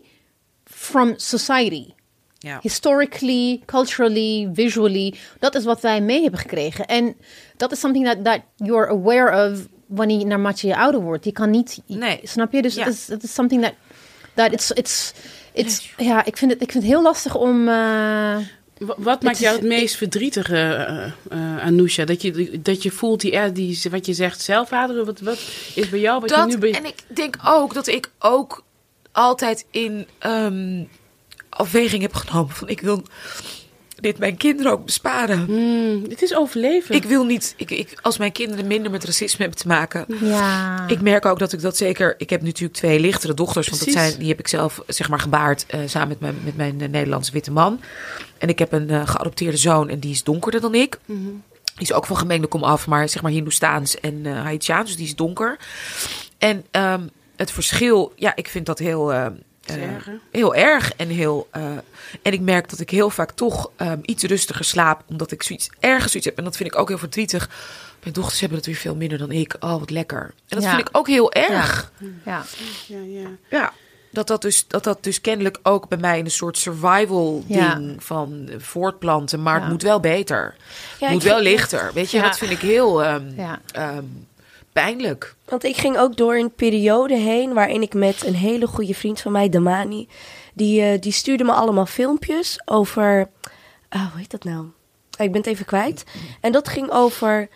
from society. Ja. Historically, culturally, visually. Dat is wat wij mee hebben gekregen. En dat is something that, that you're aware of wanneer je naarmate je ouder wordt. Je kan niet, Nee. snap je? Dus Ja. het is, het is something that, that it's, it's, it's, ja, ik vind het, ik vind het heel lastig om, eh, Wa- Wat maakt jou het meest verdrietig, eh eh, eh, Anousha? Dat je, dat je voelt, die, die, wat je zegt, zelfvader, wat, wat is bij jou? Wat Dat, je nu bij... en ik denk ook dat ik ook altijd in ehm, afweging heb genomen van ik wil dit mijn kinderen ook besparen. Het is overleven. Ik wil niet, ik, ik, als mijn kinderen minder met racisme hebben te maken. ja. Ik merk ook dat ik dat zeker. Ik heb natuurlijk twee lichtere dochters, want dat zijn, die heb ik zelf zeg maar gebaard eh, samen met mijn, met mijn eh, Nederlandse witte man. En ik heb een eh, geadopteerde zoon en die is donkerder dan ik. Mhm. Die is ook van gemengde kom af, maar zeg maar Hindoestaans en Haitiaans, dus die is donker. En ehm, het verschil, ja, ik vind dat heel. Heel erg en heel. eh, en ik merk dat ik heel vaak toch ehm, iets rustiger slaap, omdat ik zoiets ergens zoiets heb. En dat vind ik ook heel verdrietig. Mijn dochters hebben het weer veel minder dan ik. Oh, wat lekker. En dat Ja. vind ik ook heel erg. ja. Ja, ja. Ja. Dat dat, dus, dat dat dus kennelijk ook bij mij een soort survival Ja. ding van voortplanten. Maar Ja. het moet wel beter. Ja, het moet wel lichter. Weet je, Ja. dat vind ik heel ehm, Ja. Pijnlijk. Want ik ging ook door een periode heen waarin ik met een hele goede vriend van mij, Damani, die, eh, die stuurde me allemaal filmpjes over. ah, hoe heet dat nou? Ah, ik ben het even kwijt. En dat ging over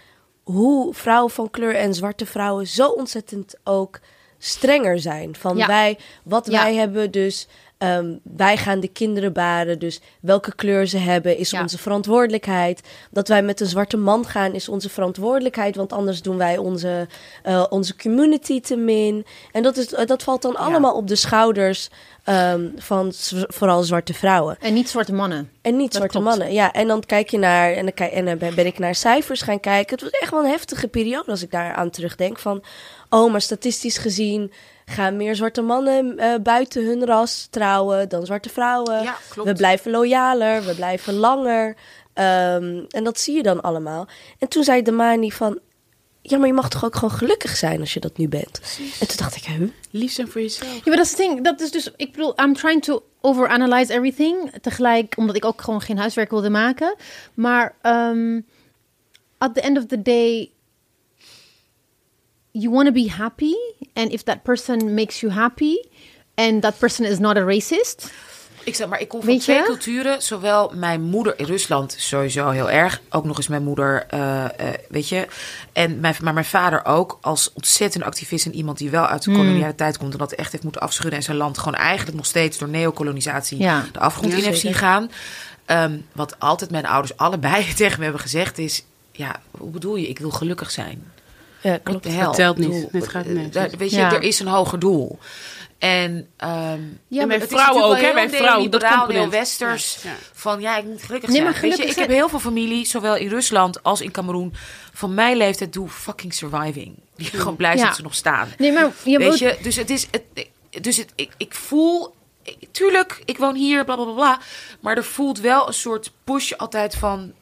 hoe vrouwen van kleur en zwarte vrouwen zo ontzettend ook strenger zijn. Van Ja. wij, wat Ja. wij hebben, dus ehm, wij gaan de kinderen baren. Dus welke kleur ze hebben is Ja. onze verantwoordelijkheid. Dat wij met een zwarte man gaan is onze verantwoordelijkheid. Want anders doen wij onze, eh, onze community te min. En dat, is, eh, dat valt dan allemaal op de schouders ehm, van vooral zwarte vrouwen. En niet zwarte mannen. En niet Dat zwarte klopt. mannen. Ja, en dan kijk je naar. En dan, kijk, en dan ben ben ik naar cijfers gaan kijken. Het was echt wel een heftige periode als ik daar aan terugdenk. Van, oh, maar statistisch gezien gaan meer zwarte mannen eh, buiten hun ras trouwen dan zwarte vrouwen. Ja, klopt. We blijven loyaler, we blijven langer. Ehm, en dat zie je dan allemaal. En toen zei de Mani van. Ja, maar je mag toch ook gewoon gelukkig zijn als je dat nu bent. En toen dacht ik, huh? Lief zijn voor jezelf. Ja, maar dat is het ding. Dat is dus, ik bedoel, I'm trying to overanalyze everything. Tegelijk, omdat ik ook gewoon geen huiswerk wilde maken. Maar ehm, at the end of the day, you want to be happy. And if that person makes you happy, and that person is not a racist. Ik zeg maar, ik kom van twee culturen. Zowel mijn moeder in Rusland sowieso heel erg. Ook nog eens mijn moeder, eh, eh, weet je. En mijn, maar mijn vader ook als ontzettend activist en iemand die wel uit de Hmm. koloniale tijd komt en dat echt heeft moeten afschudden en zijn land gewoon eigenlijk nog steeds door neocolonisatie Ja. de afgrond Ja, in heeft zien gaan. Ehm, wat altijd mijn ouders allebei tegen me hebben gezegd is, ja, hoe bedoel je? Ik wil gelukkig zijn. Ja, klopt. Dat telt niet. Ik bedoel, Het gaat- eh, daar- precies. weet je, Ja. er is een hoger doel. En ehm, Ja, En bij het vrouwen ook, hè? Bij vrouwen, dat heel component. westers. Ja, ja. Van ja, ik moet gelukkig Nee, zijn. maar Weet je, gelukkig ik heb heel veel familie, zowel in Rusland als in Cameroen. Van mijn leeftijd doe fucking surviving. Die gewoon blij zijn Ja. dat ze nog staan. Nee, maar je Weet moet- je, dus het is. Het, dus het, ik, ik voel. ik- Tuurlijk, ik woon hier, bla bla bla bla. Maar er voelt wel een soort push altijd van.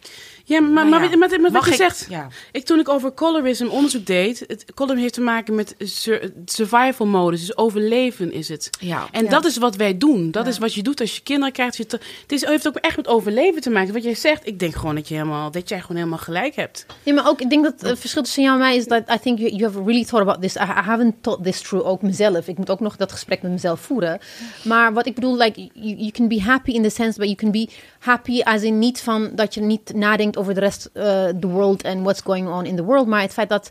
Ja, maar, Nou maar, ja. maar, maar, maar wat je ik- zegt, ja. ik, toen ik over colorism onderzoek deed, het colorism heeft te maken met sur- survival modus, dus overleven is het. Ja. En dat is wat wij doen. Dat is wat je doet als je kinderen krijgt. Je te- Het is, heeft ook echt met overleven te maken. Wat jij zegt, ik denk gewoon dat, je helemaal, dat jij gewoon helemaal gelijk hebt. Nee, maar ook, ik denk dat het verschil tussen jou en mij is dat I think you, you have really thought about this. I, I haven't thought this through ook mezelf. Ik moet ook nog dat gesprek met mezelf voeren. Maar wat ik bedoel, like, you, you can be happy in the sense, but you can be happy as in niet van dat je niet nadenkt over de rest, uh, the world and what's going on in the world. Maar het feit dat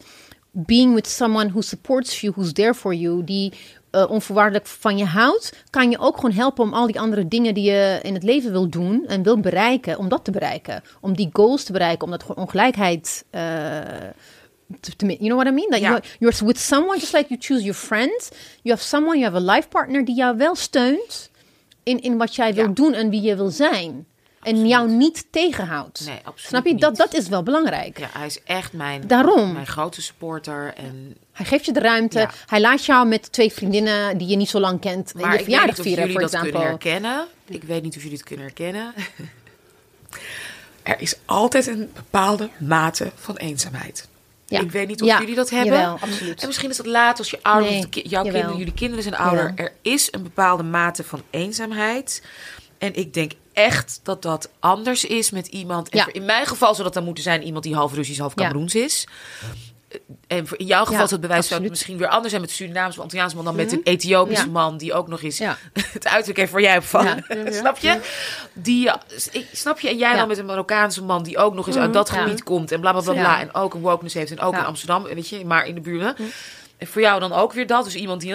being with someone who supports you, who's there for you, die uh, onvoorwaardelijk van je houdt, kan je ook gewoon helpen om al die andere dingen die je in het leven wil doen en wil bereiken, om dat te bereiken. Om die goals te bereiken, om dat gewoon ongelijkheid uh, to, to, you know what I mean? That you're, you're with someone, just like you choose your friends. You have someone, you have a life partner die jou wel steunt in, in wat jij wil doen en wie je wil zijn. En jou niet tegenhoudt. Nee, absoluut Snap je? Dat, niet. dat is wel belangrijk. Ja, hij is echt mijn, Daarom. mijn grote supporter. En, Hij geeft je de ruimte. Ja. Hij laat jou met twee vriendinnen die je niet zo lang kent. maar je ik weet verjaardag niet of vieren, jullie dat kunnen herkennen. Ik weet niet of jullie het kunnen herkennen. er is altijd een bepaalde mate van eenzaamheid. Ja. Ik weet niet of Ja, jullie dat hebben. jawel, absoluut. En misschien is dat laat als je ouder Nee, ki- jouw jawel. kinderen, jullie kinderen zijn ouder. Jawel. Er is een bepaalde mate van eenzaamheid. En ik denk echt dat dat anders is met iemand. En Ja. voor- in mijn geval zou dat dan moeten zijn iemand die half Russisch, half Ja. Cameroens is. En voor- in jouw geval Ja, zou het bewijs zou het misschien weer anders zijn met de Surinaamse of Antilliaanse man dan met een Ethiopische Ja. man die ook nog eens Ja. het uiterlijk heeft waar jij op van. Ja. snap je? Die, ja, ik, snap je? En jij Ja. dan met een Marokkaanse man die ook nog eens uit dat Ja. gebied komt en bla bla bla bla. Ja. En ook een wokeness heeft en ook Ja. in Amsterdam, weet je, maar in de buurt. En voor jou dan ook weer dat. Dus iemand die.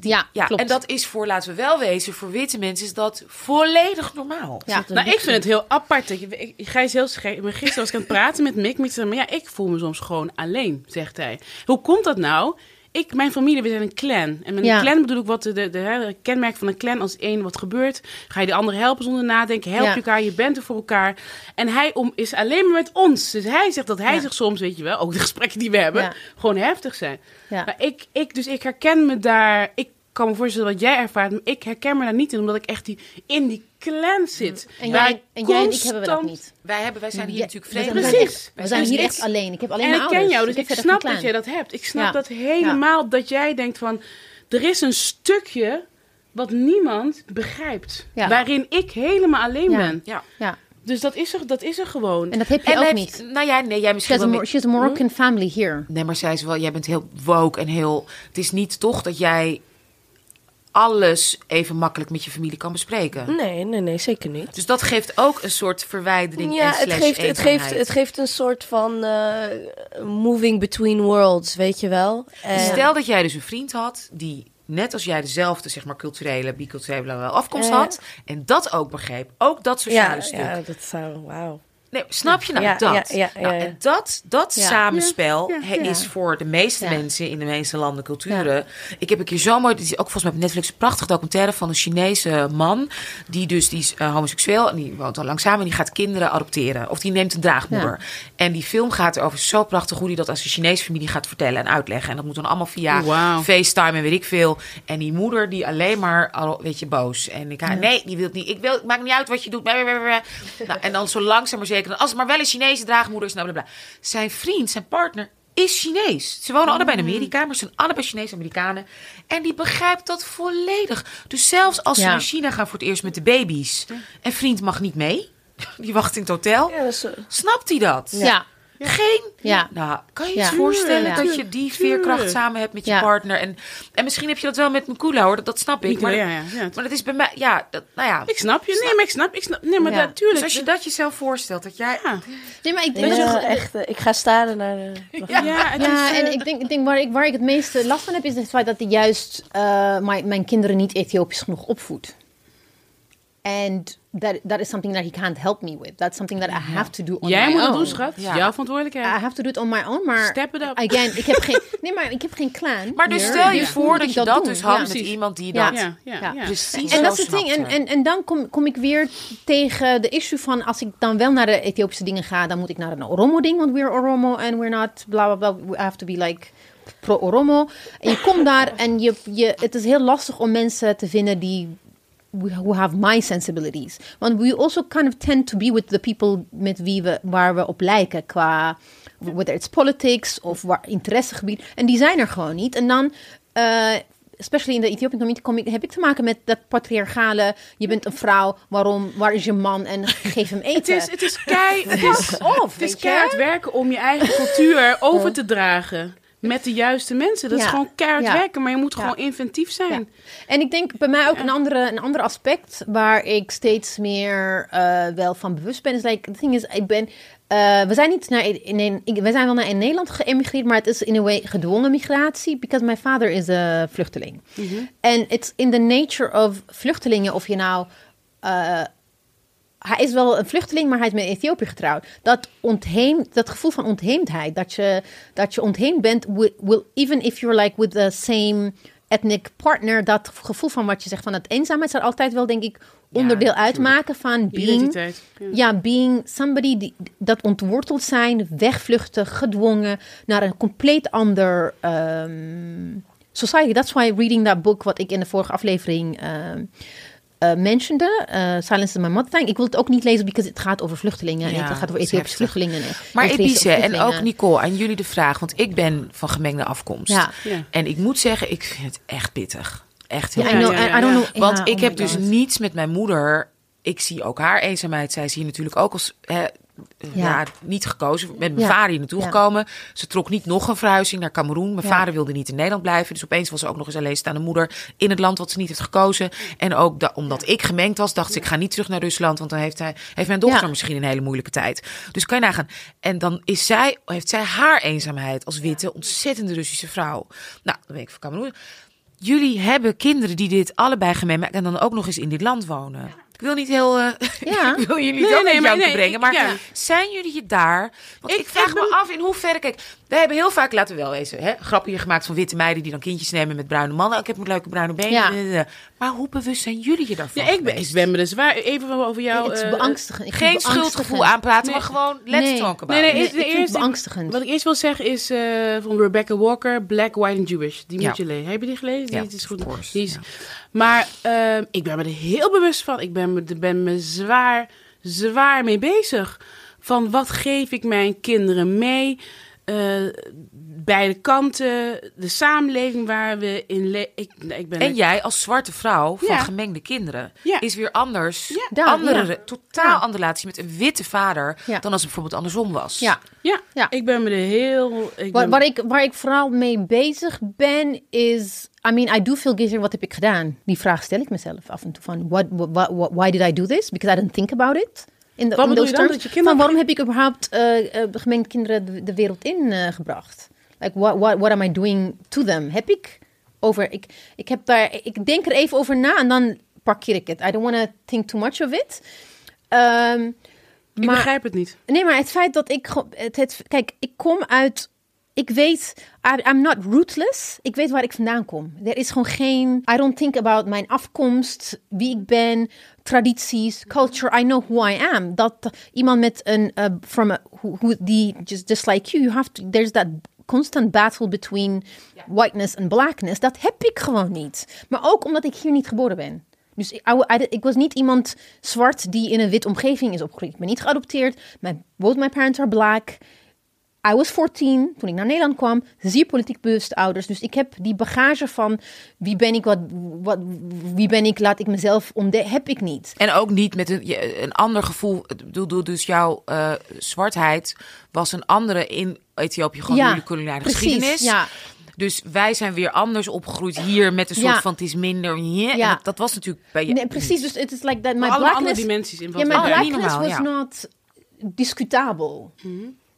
Ja, ja, klopt. en dat is voor, laten we wel wezen, voor witte mensen is dat volledig normaal. Ja. Nou, ik vind het heel apart. Ik, ik, ik ga eens heel scherp. Gisteren was ik aan het praten met Mick. Mick zei, maar ja, ik voel me soms gewoon alleen, zegt hij. Hoe komt dat nou? Ik, mijn familie, we zijn een clan. En met Ja. een clan bedoel ik wat de, de, de, kenmerk van een clan. Als één wat gebeurt, ga je de andere helpen zonder nadenken. Help Ja. je elkaar, je bent er voor elkaar. En hij om, is alleen maar met ons. Dus hij zegt dat hij Ja. zich soms, weet je wel, ook de gesprekken die we hebben, gewoon heftig zijn. Maar ik, ik, dus ik herken me daar. Ik kan me voorstellen wat jij ervaart, maar ik herken me daar niet in, omdat ik echt die, in die clan zit. En Waar jij, en jij en ik hebben we dat niet. Wij, hebben, wij zijn hier Ja, natuurlijk we zijn- vreemd. Precies. We Wij zijn hier ik- echt alleen. Ik heb alleen En mijn ik ken jou, dus ik, snap dat jij dat hebt. Ik snap Ja. dat helemaal, dat jij denkt van... Er is een stukje wat niemand begrijpt. Ja. Waarin ik helemaal alleen Ja. ben. Ja. Ja, Dus dat is er, dat is er gewoon. en dat heb je En ook heb- niet. Nou ja, nee, jij She misschien wel. A Moroccan family here. Nee, maar zij is wel, jij bent heel woke en heel. Het is niet toch dat jij alles even makkelijk met je familie kan bespreken. Nee, nee, nee, zeker niet. Dus dat geeft ook een soort verwijdering Ja, en het slash geeft, het, geeft, eenzaamheid. het geeft een soort van eh, moving between worlds, weet je wel. En, Stel dat jij dus een vriend had die net als jij dezelfde zeg maar culturele, biculturele afkomst had en dat ook begreep, ook dat sociale ja, stuk. ja, dat zou, wauw. Nee, snap je nou Ja, dat? ja, ja, ja, Nou, en dat, dat Ja. samenspel Ja, hè, ja. is voor de meeste Ja. mensen in de meeste landen culturen. Ik heb een keer zo mooi, dit is ook volgens mij op Netflix een prachtig documentaire van een Chinese man. Die dus, die is eh, homoseksueel en die woont al lang samen en die gaat kinderen adopteren. Of die neemt een draagmoeder. En die film gaat erover zo prachtig hoe hij dat als een Chinese familie gaat vertellen en uitleggen. En dat moet dan allemaal via Wauw. FaceTime en weet ik veel. En die moeder die alleen maar, al, weet je, boos. En ik, nee, die wil het niet. Ik wil, het maakt niet uit wat je doet. Nou, en dan zo langzaam maar zeker. Als het maar wel een Chinese draagmoeder is, nou bla bla. Zijn vriend, zijn partner, is Chinees. Ze wonen allebei in Amerika, maar ze zijn allebei Chinees-Amerikanen. En die begrijpt dat volledig. Dus zelfs als ze Ja. naar China gaan voor het eerst met de baby's. En vriend mag niet mee. Die wacht in het hotel. Ja, is, Snapt hij dat? Ja. Geen. Ja. Nou, kan je je Ja. voorstellen dat je die veerkracht samen hebt met je Ja. partner? En, en misschien heb je dat wel met Mukula hoor, dat, dat snap ik. Mikula, Maar, ja, ja, ja. maar dat is bij mij, ja, dat, nou ja. Ik snap je. Nee, maar ik snap. Ik snap nee, maar Ja. natuurlijk. Dus als je dat jezelf voorstelt, dat jij. Ja, Nee, maar ik ik denk dat- wel echt, eh, ik ga staren naar de... ja, het Ja, is, eh, en ik denk, ik denk waar, ik, waar ik het meeste last van heb, is het feit dat ik juist eh, mijn, mijn kinderen niet Ethiopisch genoeg opvoed. And that, that is something that he can't help me with. That's something that I have to do on Jij my moet own. het doen, schat. Ja. Jouw verantwoordelijkheid. I have to do it on my own, maar... Step it up. Again, ik heb geen... Nee, maar ik heb geen clan. Maar dus stel je dus voor dat je dat dus had Ja. met iemand die Ja. dat ja, ja, Ja. ja. precies En dat is het ding. En, en, en dan kom, kom ik weer tegen de issue van... als ik dan wel naar de Ethiopische dingen ga... dan moet ik naar een Oromo-ding, want we're Oromo... and we're not bla bla bla. We have to be like pro-Oromo. En je komt daar en je, je, het is heel lastig om mensen te vinden die who have my sensibilities. Want we also kind of tend to be with the people met wie we, waar we op lijken qua whether it's politics of waar interessegebied. En die zijn er gewoon niet. En dan, eh, especially in de Ethiopian community, heb ik te maken met dat patriarchale. Je bent een vrouw, waarom, waar is je man? En geef hem eten. Het is, het is, kei, het is, Of, het is keihard werken om je eigen cultuur over te dragen. Met de juiste mensen. Dat is gewoon keihard Ja. werken, maar je moet Ja. gewoon inventief zijn. Ja. En ik denk bij mij ook een, andere, een ander aspect waar ik steeds meer eh, wel van bewust ben. Is like, the thing is, ik ben. eh, we zijn niet naar in, in, ik- we zijn wel naar in Nederland geëmigreerd, maar het is in een way gedwongen migratie, because my father is een vluchteling. En it's in the nature of vluchtelingen, of je nou eh, hij is wel een vluchteling, maar hij is met Ethiopië getrouwd. Dat, ontheemd, dat gevoel van ontheemdheid, dat je, dat je ontheemd bent, will, even if you're like with the same ethnic partner, dat gevoel van wat je zegt van het eenzaamheid zal altijd wel, denk ik, onderdeel uitmaken van being. Ja. ja, being somebody die, dat ontworteld zijn, wegvluchten, gedwongen naar een compleet ander ehm, society. That's why reading that book, wat ik in de vorige aflevering ehm eh mentionde, eh, Silence is my mother tongue. Ik wil het ook niet lezen, because het gaat over vluchtelingen. en Ja, het gaat over Ethiopische heftig. vluchtelingen. en Maar Ebice en ook Nicole, aan jullie de vraag. Want ik ben van gemengde afkomst. Ja. Ja. En ik moet zeggen, ik vind het echt pittig. Echt heel Ja, I know, don't know. Want ja, ik oh heb my dus niets met mijn moeder. Ik zie ook haar eenzaamheid. Zij is hier natuurlijk ook als hè, ja. Niet gekozen. Met mijn vader hier naartoe gekomen. Ze trok niet nog een verhuizing naar Cameroen. Mijn vader wilde niet in Nederland blijven. Dus opeens was ze ook nog eens alleenstaande moeder in het land wat ze niet heeft gekozen. En ook da- omdat ik gemengd was, dacht ze: ik ga niet terug naar Rusland. Want dan heeft, hij, heeft mijn dochter misschien een hele moeilijke tijd. Dus kan je nagaan. En dan is zij, heeft zij haar eenzaamheid als witte, ontzettende Russische vrouw. Nou, dan weet ik van Cameroen. Jullie hebben kinderen die dit allebei gemerkt en dan ook nog eens in dit land wonen. Ik wil niet heel. eh, Ja. ik wil jullie Nee, zo nee, nee, brengen. Maar zijn jullie je daar? Want ik, Ik- vraag me af in hoeverre. Kijk, wij hebben heel vaak, laten we wel wezen, hè, grapje gemaakt van witte meiden die dan kindjes nemen met bruine mannen. Ik heb een leuke bruine benen. Ja. Maar hoe bewust zijn jullie je daarvan? Ja, ik, ben, geweest? ik ben me dus waar. Even over jou. Het is eh, beangstigend. Ik Geen schuldgevoel aanpraten, Nee. maar gewoon let's Nee. talk about Nee, nee, Nee, is de ik vind het eerste- beangstigend. Wat ik eerst wil zeggen is eh, van Rebecca Walker, Black, White and Jewish. Die Ja. moet je lezen. Heb je die gelezen? Ja, die is goed. of course, Die is, ja. Maar eh, ik ben me er heel bewust van. Ik ben me, ben me zwaar, zwaar mee bezig. Van wat geef ik mijn kinderen mee? Eh, beide kanten, de samenleving waar we in leven. Ik, ik ben En er- jij als zwarte vrouw van Ja. gemengde kinderen Ja. is weer anders. Ja. Daar, andere, ja. totaal Ja. andere relatie met een witte vader Ja. dan als het bijvoorbeeld andersom was. Ja. ja, Ja. ik ben me er heel. Ik Waar, ben- waar, ik, waar ik vooral mee bezig ben, is... I mean, I do feel guilty. Wat heb ik gedaan? Die vraag stel ik mezelf af en toe. Van, what, what, what- why did I do this? Because I didn't think about it. In Wat bedoel those je dan? Dat je kinderen- Van, waarom heb ik überhaupt gemengde kinderen de, de wereld in eh, gebracht? Like, what, what, what am I doing to them? Heb ik over... Ik, ik, heb daar, ik denk er even over na en dan parkeer ik het. I don't want to think too much of it. Ehm, ik maar- begrijp het niet. Nee, maar het feit dat ik... Het, het, kijk, ik kom uit... Ik weet... I, I'm not rootless. Ik weet waar ik vandaan kom. Er is gewoon geen... I don't think about mijn afkomst, wie ik ben, tradities, culture. I know who I am. Dat iemand met een... Uh, from who, who, die, just, just like you, you have to... There's that constant battle between whiteness and blackness. Dat heb ik gewoon niet. Maar ook omdat ik hier niet geboren ben. Dus ik, I- was niet iemand zwart die in een wit omgeving is opgegroeid. Ik ben niet geadopteerd. Mijn, both my parents are black. I was 14 toen ik naar Nederland kwam. Zeer politiek bewuste ouders. Dus ik heb die bagage van wie ben ik, wat, wat, wie ben ik, laat ik mezelf ontdekken, heb ik niet. En ook niet met een, een ander gevoel. Ik bedoel, Dus jouw eh, zwartheid was een andere in Ethiopië. Gewoon Ja, jullie koloniale precies, geschiedenis. ja. Dus wij zijn weer anders opgegroeid hier met een soort Ja. van het is minder. Ja. En Ja. dat, dat was natuurlijk bij je. Nee, precies, dus het is like that. My Maar allemaal andere blackness, dimensies in wat ja, my blackness was ja. not discutabel.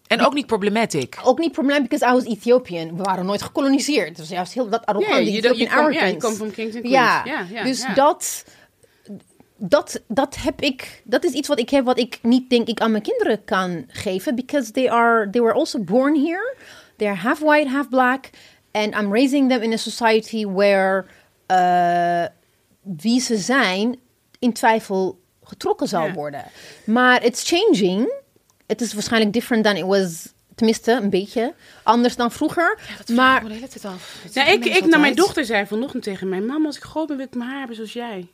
En ook niet problematic. Ook niet probleem, because I was Ethiopian. We waren nooit gekoloniseerd. Dus juist heel dat arrogante je, je, Ethiopian je arrogance. komt van Kings and Ja, Queens. Ja, dus. Dat, dat, dat heb ik, dat is iets wat ik heb, wat ik niet denk ik aan mijn kinderen kan geven, because they are, they were also born here, they are half white, half black, and I'm raising them in a society where uh, wie ze zijn in twijfel getrokken zal Ja. worden. Maar it's changing. Het is waarschijnlijk different than it was. Tenminste, een beetje anders dan vroeger. maar de hele tijd af. Ja, ik, ik naar mijn dochter zei vanochtend tegen mij: Mama, als ik groot ben, wil ik mijn haar hebben zoals jij.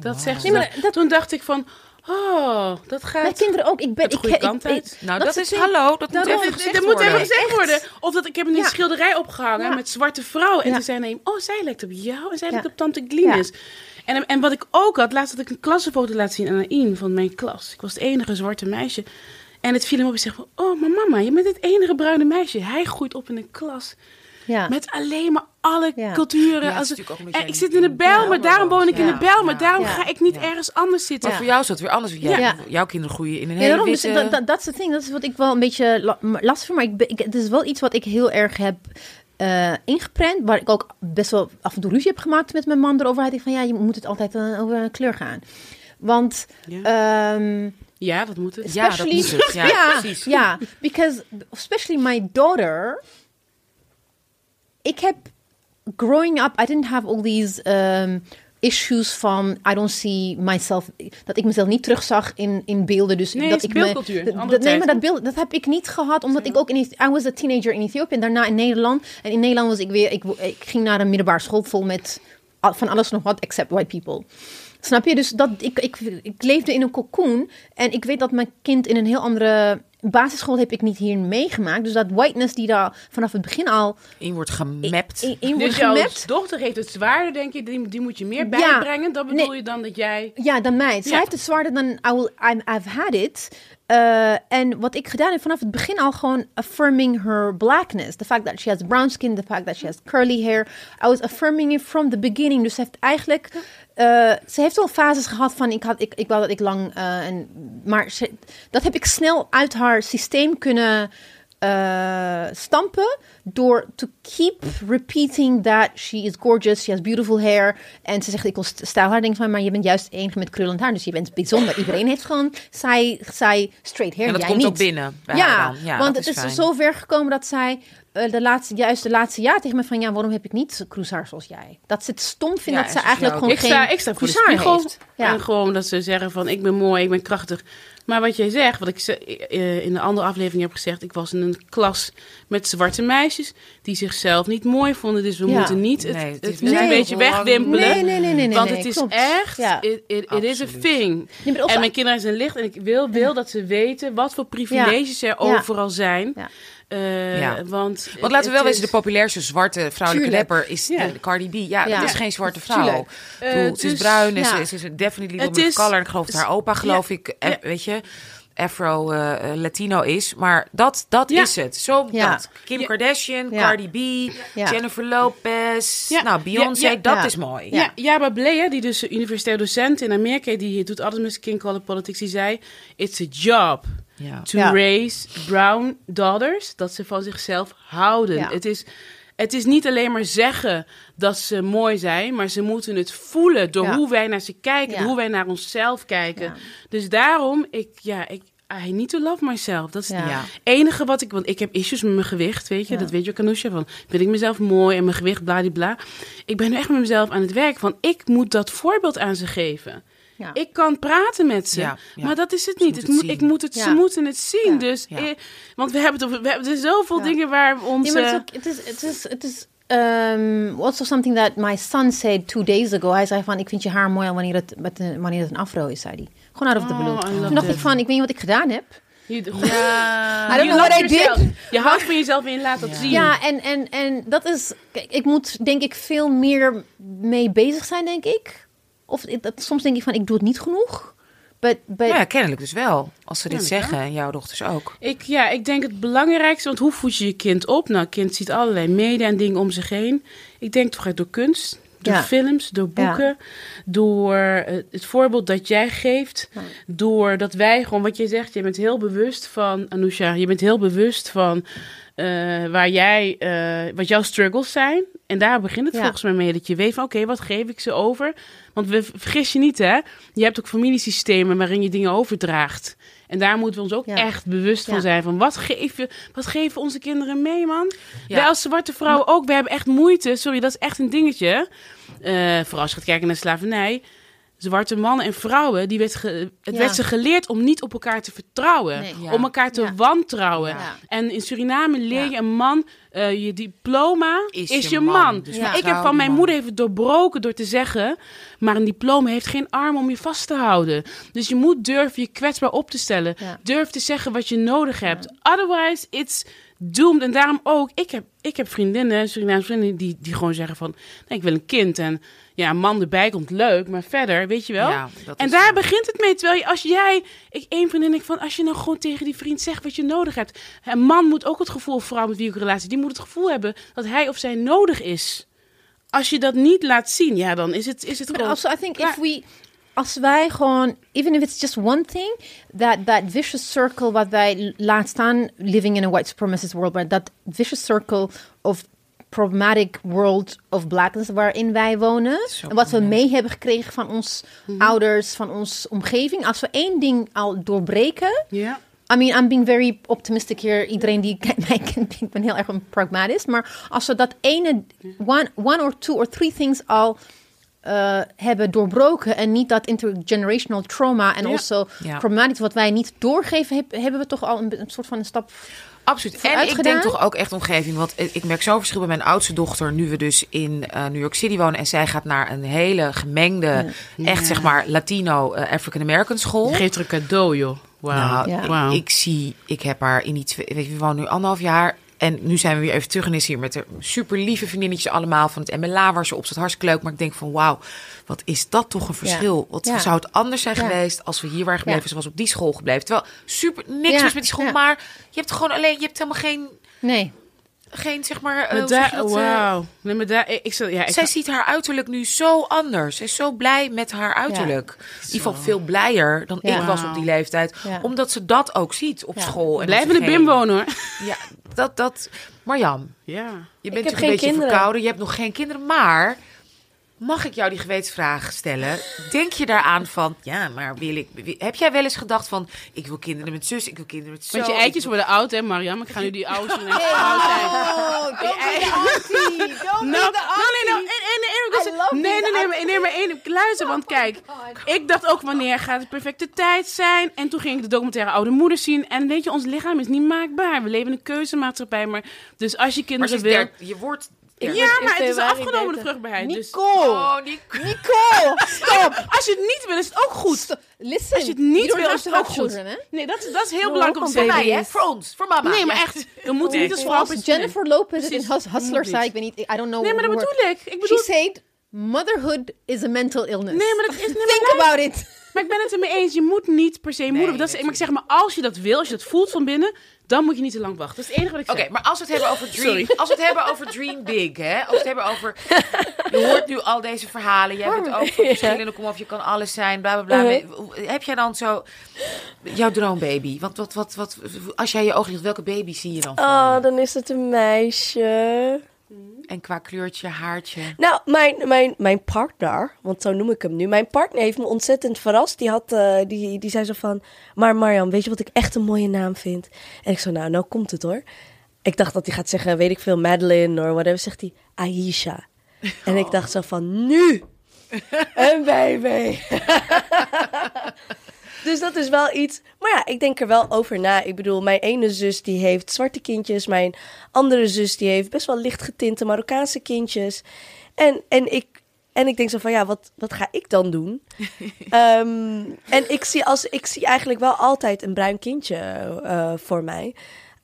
dat zegt ze. Nee, maar dan. dat- Toen dacht ik van, oh, dat gaat... Mijn kinderen ook. Ik ben, Het ik, goede ik, kant ik- uit. Nou, Dat dat, is het hallo. Dat moet Daarom- even Dat, gezegd dat moet worden. even gezegd worden. Of dat ik heb een Ja. schilderij opgehangen Ja. met zwarte vrouw. En Ja. toen zei een, oh, zij lijkt op jou en zij Ja. lijkt op tante Glynis. En, en wat ik ook had, laatst had ik een klassenfoto laten zien aan Aïn van mijn klas. Ik was het enige zwarte meisje. En het viel hem op en zei van, oh, maar mama, je bent het enige bruine meisje. Hij groeit op in een klas Ja. met alleen maar alle Ja. culturen. Ja, Als- en ik een- zit in de Bijl, maar daarom woon ik in de Bijl. Maar Ja. daarom Ja. ga ik niet Ja. ergens anders zitten. Maar voor jou is dat weer anders. Jij, Ja. Jouw kinderen groeien in een Ja, hele daarom, witte... dat, is het ding. Dat is wat ik wel een beetje la- m- lastig vind. Maar ik, ik, het is wel iets wat ik heel erg heb eh, ingeprent. Waar ik ook best wel af en toe ruzie heb gemaakt met mijn man erover. Hij dacht van ja, je moet het altijd eh, over een kleur gaan. Want Ja. Ja, dat moet het. Ja, dat moet het. Ja, ja, precies. ja, because especially my daughter. Ik heb growing up, I didn't have all these um, issues van I don't see myself, dat ik mezelf niet terugzag in, in beelden. Dus Nee, dat ik me- beeldcultuur, dat- andere dat- nee, maar dat beeld, dat heb ik niet gehad, omdat ik ook in, I was a teenager in Ethiopië en daarna in Nederland. En in Nederland was ik weer, ik, ik ging naar een middelbare school vol met van alles nog wat, except white people. Snap je? Dus dat, ik, ik, ik leefde in een cocoon. En ik weet dat mijn kind in een heel andere basisschool heb ik niet hier meegemaakt. Dus dat whiteness die daar vanaf het begin al In wordt gemapt. in, in wordt Dus jouw gemapt. dochter heeft het zwaarder, denk je, die, die moet je meer Ja. bijbrengen. Dat bedoel Nee. je dan dat jij... Ja, dan mij. Zij Ja. heeft het zwaarder dan I will, I'm, I've had it. Eh, en wat ik gedaan heb vanaf het begin al gewoon affirming her blackness. The fact that she has brown skin, the fact that she has curly hair. I was affirming it from the beginning. Dus ze heeft eigenlijk... eh, ze heeft wel fases gehad van ik, had, ik, ik wou dat ik lang... eh, en, maar ze, dat heb ik snel uit haar systeem kunnen eh, stampen door to keep repeating that she is gorgeous, she has beautiful hair. En ze zegt, ik wil st- stijlhaar. Denk van, maar je bent juist enige met krullend haar, dus je bent bijzonder. Iedereen heeft gewoon zij, zij straight hair, En dat jij komt niet. ook binnen bij Ja, haar dan. Ja, want het is fijn. zo ver gekomen dat zij eh, de laatste, juist de laatste jaar tegen me van, ja, waarom heb ik niet kroeshaar zoals jij? Dat ze het stom vindt Ja, dat ze en ze eigenlijk gewoon Ik sta, geen ik sta voor de kroeshaar spiegel. heeft. Ja. En gewoon dat ze zeggen van ik ben mooi, ik ben krachtig. Maar wat jij zegt, wat ik ze- eh, in de andere aflevering heb gezegd. Ik was in een klas met zwarte meisjes die zichzelf niet mooi vonden. Dus we Ja. moeten niet het, Nee, het, het is een Nee. beetje wegwimpelen. Nee, nee, nee, nee, nee. Want nee, het is klopt. echt, Ja. it, it, it is a thing. Nee, En mijn kinderen zijn licht en ik wil, wil dat ze weten wat voor privileges er overal zijn. Eh, Ja. Want, Want laten we wel het wezen, de populairste zwarte vrouwelijke rapper is Ja. Cardi B. Ja, Ja. dat is geen zwarte vrouw. Bedoel, Eh, ze is dus- bruin en ze, is- ze is definitely Het woman of color. Ik geloof haar opa, geloof ik, weet je, Afro-Latino is. Maar dat, dat Ja. is het. Zo Ja. dat. Kim Ja. Kardashian, Ja. Cardi B, Ja. Jennifer Lopez, Ja. nou, Beyoncé, Ja, ja. dat Ja. is mooi. Ja, Jaba Bleya, die dus universitair docent in Amerika, die doet alles met skin color politics, die zei: It's a job Ja. to Ja. raise brown daughters, dat ze van zichzelf houden. Ja. Het, is, het is niet alleen maar zeggen dat ze mooi zijn, maar ze moeten het voelen door Ja. hoe wij naar ze kijken, Ja. door hoe wij naar onszelf kijken. Ja. Dus daarom, ik, ja, ik, I need to love myself. Dat is het enige wat ik... Want ik heb issues met mijn gewicht, weet je. Dat weet je ook, Anousha. Van, vind ik mezelf mooi en mijn gewicht, bladibla. Ik ben nu echt met mezelf aan het werk. Van, ik moet dat voorbeeld aan ze geven. Ja. Ik kan praten met ze, Ja, ja. maar dat is het Ze niet. Het moet, zien. ik moet het, Ze Ja. moeten het zien. Ja. Dus, Ja. eh, want we hebben, het over, we hebben er zoveel Ja. dingen waar we ons... Nee, maar eh, het is, ook- het is, het is, het is um, also something that my son said two days ago. Hij zei van, ik vind je haar mooi wanneer het, met een, wanneer het een afro is, zei hij. Gewoon out of the Oh, blue. Love Toen dacht ik van, ik weet niet wat ik gedaan heb. je, I Ja. don't je know what I did. Je houdt van jezelf je laat dat Ja. zien. Ja, en, en, en dat is, kijk, ik moet denk ik veel meer mee bezig zijn, denk ik. Of dat, soms denk ik van, ik doe het niet genoeg. But, but, ja, kennelijk dus wel. Als ze dit zeggen, en jouw dochters ook. Ik, ja, ik denk het belangrijkste, want hoe voed je je kind op? Nou, kind ziet allerlei media en dingen om zich heen. Ik denk toch door kunst, door Ja. films, door boeken, door eh, het voorbeeld dat jij geeft. Ja. Door dat wij gewoon, wat jij zegt, je bent heel bewust van, Anousha, je bent heel bewust van eh, waar jij, eh, wat jouw struggles zijn. En daar begint het Ja. volgens mij mee, dat je weet van, oké, wat geef ik ze over? Want we, vergis je niet, hè? Je hebt ook familiesystemen waarin je dingen overdraagt. En daar moeten we ons ook Ja. echt bewust van Ja. zijn. Van wat, geven, wat geven onze kinderen mee, man? Wij als zwarte vrouwen ook, we hebben echt moeite. Sorry, dat is echt een dingetje. Eh, vooral als je gaat kijken naar slavernij. Zwarte mannen en vrouwen, die werd ge- het Ja. werd ze geleerd om niet op elkaar te vertrouwen. Nee. Ja. Om elkaar te Ja. wantrouwen. Ja. En in Suriname leer Ja. je een man, eh, je diploma Is is, je je man. man. Dus Ja. Maar ik heb van mijn man. moeder even doorbroken door te zeggen, maar een diploma heeft geen arm om je vast te houden. Dus je moet durven je kwetsbaar op te stellen. Ja. Durf te zeggen wat je nodig hebt. Otherwise, it's doomed. En daarom ook, ik heb, ik heb vriendinnen, Surinaamse vriendinnen, die, die gewoon zeggen van, nee, ik wil een kind. En ja, een man erbij komt leuk, maar verder, weet je wel. Ja, en daar zo. begint het mee. Terwijl je, als jij, ik één vriendin, ik van, als je nou gewoon tegen die vriend zegt wat je nodig hebt. Een man moet ook het gevoel, vrouw met wie ik een relatie, die moet het gevoel hebben dat hij of zij nodig is. Als je dat niet laat zien, ja, dan is het, is het But gewoon... also, I think if we, als wij gewoon, even if it's just one thing, that that vicious circle wat wij laat staan, living in a white supremacist world, maar dat vicious circle of problematic world of blackness waarin wij wonen en wat we mee hebben gekregen van ons ouders, van onze omgeving, als we één ding al doorbreken, ja. I mean, I'm being very optimistic here. Iedereen die mij kent, ik ben heel erg een pragmatist. Maar als we dat ene, one, one or two or three things al eh, hebben doorbroken en niet dat intergenerational trauma en Ja. also Ja. wat wij niet doorgeven, heb- hebben we toch al een, een soort van een stap. Absoluut. En ik gedaan? denk toch ook echt omgeving. Want ik merk zo'n verschil bij mijn oudste dochter. Nu we dus in eh, New York City wonen. En zij gaat naar een hele gemengde, echt zeg maar Latino eh, African American school. Je geeft er een cadeau, joh. Wauw. Nou, Ja. ik- Wauw. ik, zie, ik heb haar in die twee, weet je, we wonen nu anderhalf jaar. En nu zijn we weer even terug en is hier met de super lieve vriendinnetjes allemaal van het MLA waar ze op zat. Hartstikke leuk. Maar ik denk van wauw, wat is dat toch een verschil. Wat Ja. zou het anders zijn Ja. geweest als we hier waren gebleven. Ja. Ze was op die school gebleven. Terwijl super niks Ja. mis met die school. Ja. Maar je hebt gewoon alleen, je hebt helemaal geen, Nee. geen zeg maar, eh, dat, eh, wauw. Nee, maar daar, ik, ik, zal- ja, ik zij ziet haar uiterlijk nu zo anders. Zij is zo blij met haar uiterlijk. In ieder geval veel blijer dan Ja. ik was op die leeftijd. Ja. omdat ze dat ook ziet op Ja. school. En blijf in ze de geen- bim wonen, hoor. Ja, dat, dat. Marjam, Ja. je bent heb toch geen een beetje kinderen. verkouden. Je hebt nog geen kinderen. Maar mag ik jou die gewetensvraag stellen? Denk je daaraan van, ja, maar wil ik... heb jij wel eens gedacht van, ik wil kinderen met zus, ik wil kinderen met zo. Want je eitjes wil- worden oud, hè, Mariam? Ik ga nu die ouders en oud zijn. Oh. Don't Nou, nou, nee, nou, en, en, en, I love nee, nee, nee, nee, maar één, luister, want kijk, ik dacht ook wanneer gaat de perfecte tijd zijn? En toen ging ik de documentaire Oude Moeder zien. En weet je, ons lichaam is niet maakbaar. We leven in een keuzemaatschappij, maar dus als je kinderen is wil... der- je wordt... Ja, in maar het is afgenomen, de 30. vruchtbaarheid. Dus, Nicole. Oh, die... Nicole, stop. als je het niet wil, is het ook goed. Listen, Als je het niet wil, is het ook goed. children, hè? Nee, dat, is- dat is heel No, belangrijk om te zeggen. mij, hè? Voor ons. Voor mama. Nee, maar Ja. echt, we moeten niet als vrouw... Jennifer Lopez het in Hustler niet. zei, ik weet niet, I don't know. Nee, maar dat bedoel ik. Ik bedoel... She said, motherhood is a mental illness. Nee, maar dat is... Nee, maar Think about it. Maar ik ben het ermee eens. Je moet niet per se moeder. dat is, maar ik zeg maar, als je dat wil, als je dat voelt van binnen, dan moet je niet te lang wachten. Dat is het enige wat ik Oké, zeg. maar als we het hebben over dream, Sorry. als we het hebben over dream big, hè? Als we het hebben over, je hoort nu al deze verhalen. Jij bent ook van verschillende kom of je kan alles zijn, bla bla bla. Heb jij dan zo jouw droombaby? Want wat, wat, wat, als jij je ogen dicht, welke baby zie je dan? voor Oh, dan is het een meisje. En qua kleurtje, haartje. Nou, mijn, mijn, mijn partner, want zo noem ik hem nu. Mijn partner heeft me ontzettend verrast. Die, had, eh, die, die zei zo van... Maar Marjan, weet je wat ik echt een mooie naam vind? En ik zo, nou, nou komt het hoor. Ik dacht dat hij gaat zeggen, weet ik veel, Madeline of whatever. Zegt hij, Aisha. En ik dacht zo van, nu! Een baby! Dus dat is wel iets. Maar ja, ik denk er wel over na. Ik bedoel, mijn ene zus die heeft zwarte kindjes. Mijn andere zus die heeft best wel licht getinte Marokkaanse kindjes. En, en, ik, en ik denk zo van, ja, wat, wat ga ik dan doen? Ehm, en ik zie, als, ik zie eigenlijk wel altijd een bruin kindje eh, voor mij.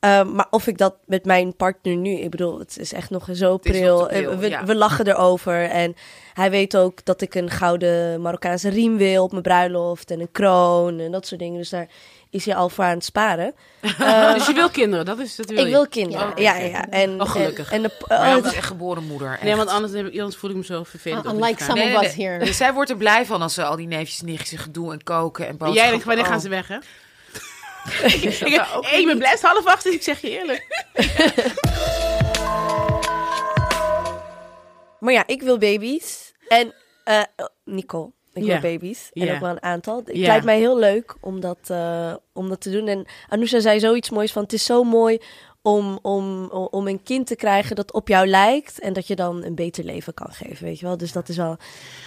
Ehm, maar of ik dat met mijn partner nu, ik bedoel, het is echt nog zo pril. Eh, we, ja. we lachen erover. En hij weet ook dat ik een gouden Marokkaanse riem wil op mijn bruiloft en een kroon en dat soort dingen. Dus daar is hij al voor aan het sparen. Ehm, Dus je wil kinderen, dat is wil ik je. wil kinderen. Ja, Ja, ja, ja. En, Oh, gelukkig. En, en de, oh, ja, is echt geboren moeder. Echt. Nee, want anders, heb ik, anders voel ik me zo vervelend. Uh, op unlike Instagram. some Nee, of nee, us nee. here. Zij wordt er blij van als ze al die neefjes en nichtjes gaan doen en koken en En boodschappen. jij denkt, wanneer gaan Oh. ze weg, hè? ik, ik, ik ben blij, het is half acht, ik zeg je eerlijk. Maar ja, ik wil baby's. En eh, Nicole, ik Ja. wil baby's. En Ja. ook wel een aantal. Het Ja. lijkt mij heel leuk om dat, eh, om dat te doen. En Anousha zei zoiets moois van... Het is zo mooi om, om, om een kind te krijgen dat op jou lijkt en dat je dan een beter leven kan geven, weet je wel. Dus dat is wel... een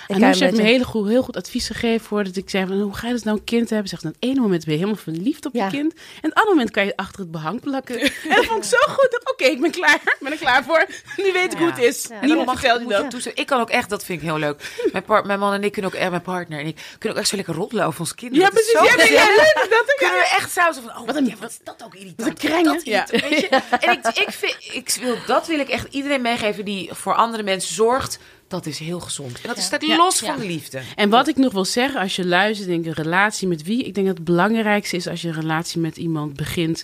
En nu heeft me heel goed, heel goed advies gegeven voordat ik zei van hoe ga je dat nou een kind hebben? Zegt, aan het ene moment ben je helemaal verliefd op Ja. je kind. En het andere moment kan je achter het behang plakken. en dat vond ik zo goed. dat, Oké, ik ben klaar. Ben er klaar voor. Nu weet ik hoe het is. Ja. Niemand mag vertelt je dat. toestemmen. Ik kan ook echt, dat vind ik heel leuk. Mijn, par- mijn man en ik kunnen ook echt, mijn partner en ik kunnen ook echt zo lekker roddelen over ons kinderen. Ja, Dat is precies. zo Ja, dat ik- kunnen we echt samen zo van, oh, wat, een- ja, wat is dat ook irritant. Krengen. Dat Ja. En ik, ik vind, ik wil, dat wil ik echt iedereen meegeven die voor andere mensen zorgt. Dat is heel gezond. En dat staat los Ja. van de liefde. En wat ik nog wil zeggen, als je luistert, denk ik, een relatie met wie? Ik denk dat het belangrijkste is als je een relatie met iemand begint,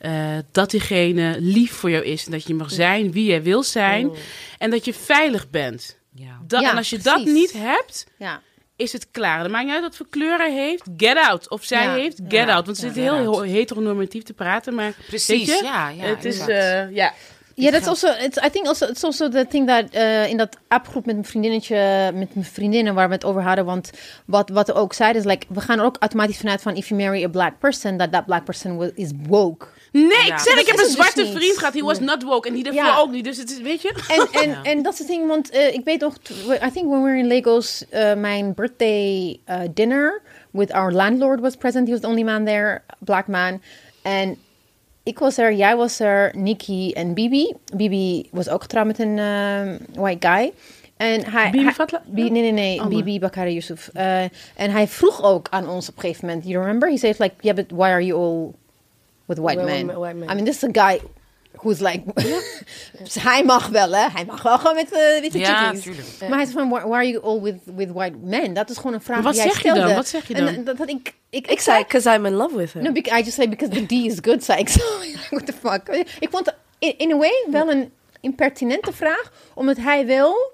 eh, dat diegene lief voor jou is. En dat je mag zijn wie jij wil zijn. En dat je veilig bent. Ja. Dat, Ja, en als je dat niet hebt, Ja. Is het klaar. Dan maakt niet uit wat voor kleur hij heeft. Get out. Of zij Ja. heeft, get Ja. out. Want ze Ja, get heel out. heteronormatief te praten. Maar Precies, weet je, ja, ja, het is, eh, ja. Yeah, that's also. It's. I think also. It's also the thing that uh, in dat appgroep met mijn vriendinnetje, met mijn vriendinnen waar we het over hadden. Want wat wat ook zeiden is like we gaan er ook automatisch vanuit van if you marry a black person, that that black person will, is woke. Nee, Ja. ik zeg, Dat ik heb een zwarte dus vriend gehad. He was not woke. En die daarvoor Ja. ook niet. Dus het is, weet je... En en en dat is het ding, want eh, ik weet nog, I think when we were in Lagos, uh, mijn birthday uh, dinner with our landlord was present. He was the only man there, black man. En ik was er, jij was er, Nikki en Bibi. Bibi was ook getrouwd met een eh, white guy. En hij, Bibi hij- Fatla? Bi- nee, nee, nee. Ander. Bibi Bakari Yusuf. Eh, en hij vroeg ook aan ons op een gegeven moment. You remember? He said like, yeah, but why are you all with white men? white men. I mean, this is a guy who's like... Hij mag wel, hè? Hij mag wel gewoon met uh, witte Ja, chickies. tuurlijk. Maar hij zei van, why, why are you all with, with white men? Dat is gewoon een vraag Maar wat die hij zeg je dan? Wat zeg je En dan? dat, dat ik, ik, Ik zei, because I'm in love with him. No, because, I just say because the D is good, zei ik zo. What the fuck? Ik vond het in, in a way wel een impertinente vraag, omdat hij wel...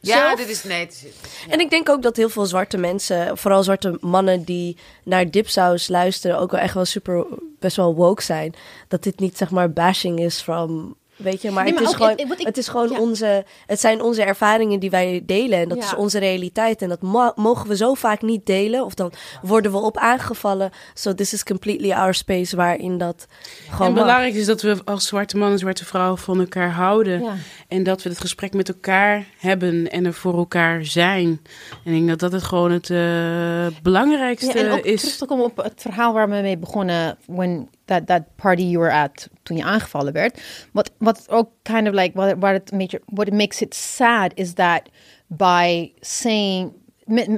Ja, zelf- dit is nee. het is- En ik denk ook dat heel veel zwarte mensen, vooral zwarte mannen die naar dipsaus luisteren, ook wel echt wel super, best wel woke zijn. Dat dit niet zeg maar bashing is van, weet je, maar, Nee, het, is ook, gewoon, ik- wat ik- het is gewoon ja. onze, het zijn onze ervaringen die wij delen en dat Ja. is onze realiteit en dat mo- mogen we zo vaak niet delen of dan worden we op aangevallen. So this is completely our space waarin dat gewoon En mag. belangrijk is dat we als zwarte man en zwarte vrouw van elkaar houden. Ja. En dat we het gesprek met elkaar hebben en er voor elkaar zijn. En ik denk dat dat het gewoon het eh, belangrijkste Ja, en ook terug is. te komen op het verhaal waar we mee begonnen, when that, that party you were at, toen je aangevallen werd. Wat, wat ook kind of like, what, what, it you- what it makes it sad is that by saying,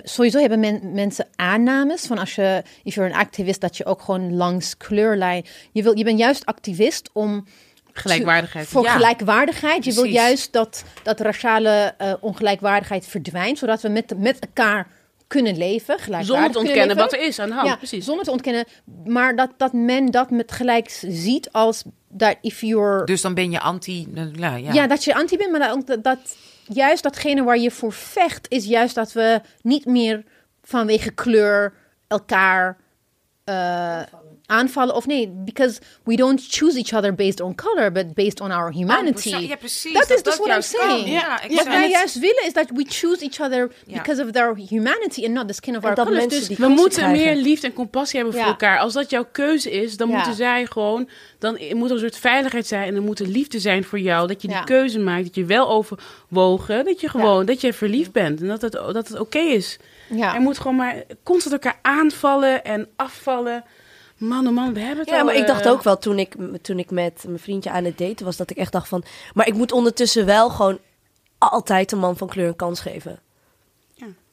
sowieso hebben men, mensen aannames van als je, if you're een activist, dat je ook gewoon langs kleurlijn, je, wil, je bent juist activist om Gelijkwaardigheid. voor Ja. gelijkwaardigheid. Je wil juist dat, dat raciale eh, ongelijkwaardigheid verdwijnt, zodat we met, met elkaar kunnen leven. Zonder te ontkennen wat er is aan de hand. Ja, precies. zonder te ontkennen. Maar dat, dat men dat met gelijk ziet als dat if you're... Dus dan ben je anti. Nou, ja. ja. dat je anti bent, maar dat, dat juist datgene waar je voor vecht... is juist dat we niet meer vanwege kleur elkaar eh, aanvallen. Of nee, because we don't choose each other based on color... but based on our humanity. Oh, Ja, precies. Dat is dus what I'm saying. Ja, Wat wij juist willen is dat we choose each other because of their humanity and not the skin of En our dat colors. mensen Dus We moeten krijgen. meer liefde en compassie hebben voor elkaar. Als dat jouw keuze is, dan moeten zij gewoon... Dan moet er een soort veiligheid zijn en er moet er liefde zijn voor jou. Dat je die keuze maakt, dat je wel overwogen. Dat je gewoon, dat je verliefd bent. En dat het, dat het oké is. ja. Er moet gewoon maar constant elkaar aanvallen en afvallen. Man, oh man, we hebben het Ja, al, maar ik dacht eh, ook wel toen ik, toen ik met mijn vriendje aan het daten was, dat ik echt dacht van, maar ik moet ondertussen wel gewoon altijd een man van kleur een kans geven.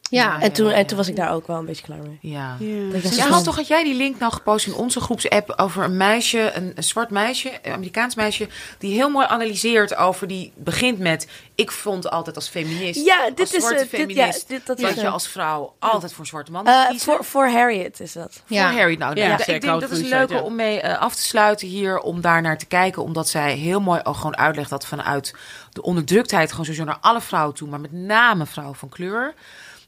Ja. En toen, en toen was ik daar ook wel een beetje klaar mee. Ja. Ja. Dat had toch had jij die link nou gepost in onze groepsapp over een meisje, een, een zwart meisje, een Amerikaans meisje, die heel mooi analyseert over die begint met ik vond altijd als feminist, Ja, dit als is, zwarte eh, dit- feminist, ja, dit- dat dat is, je eh, als vrouw altijd voor een zwarte man Eh, moet kiezen. voor, voor Harriet is dat. Voor Ja. Harry. Nou, Ja, nou, ik denk dat is leuk om mee eh, af te sluiten hier, om daar naar te kijken, omdat zij heel mooi ook gewoon uitlegt dat vanuit de onderdruktheid gewoon sowieso naar alle vrouwen toe, maar met name vrouwen van kleur,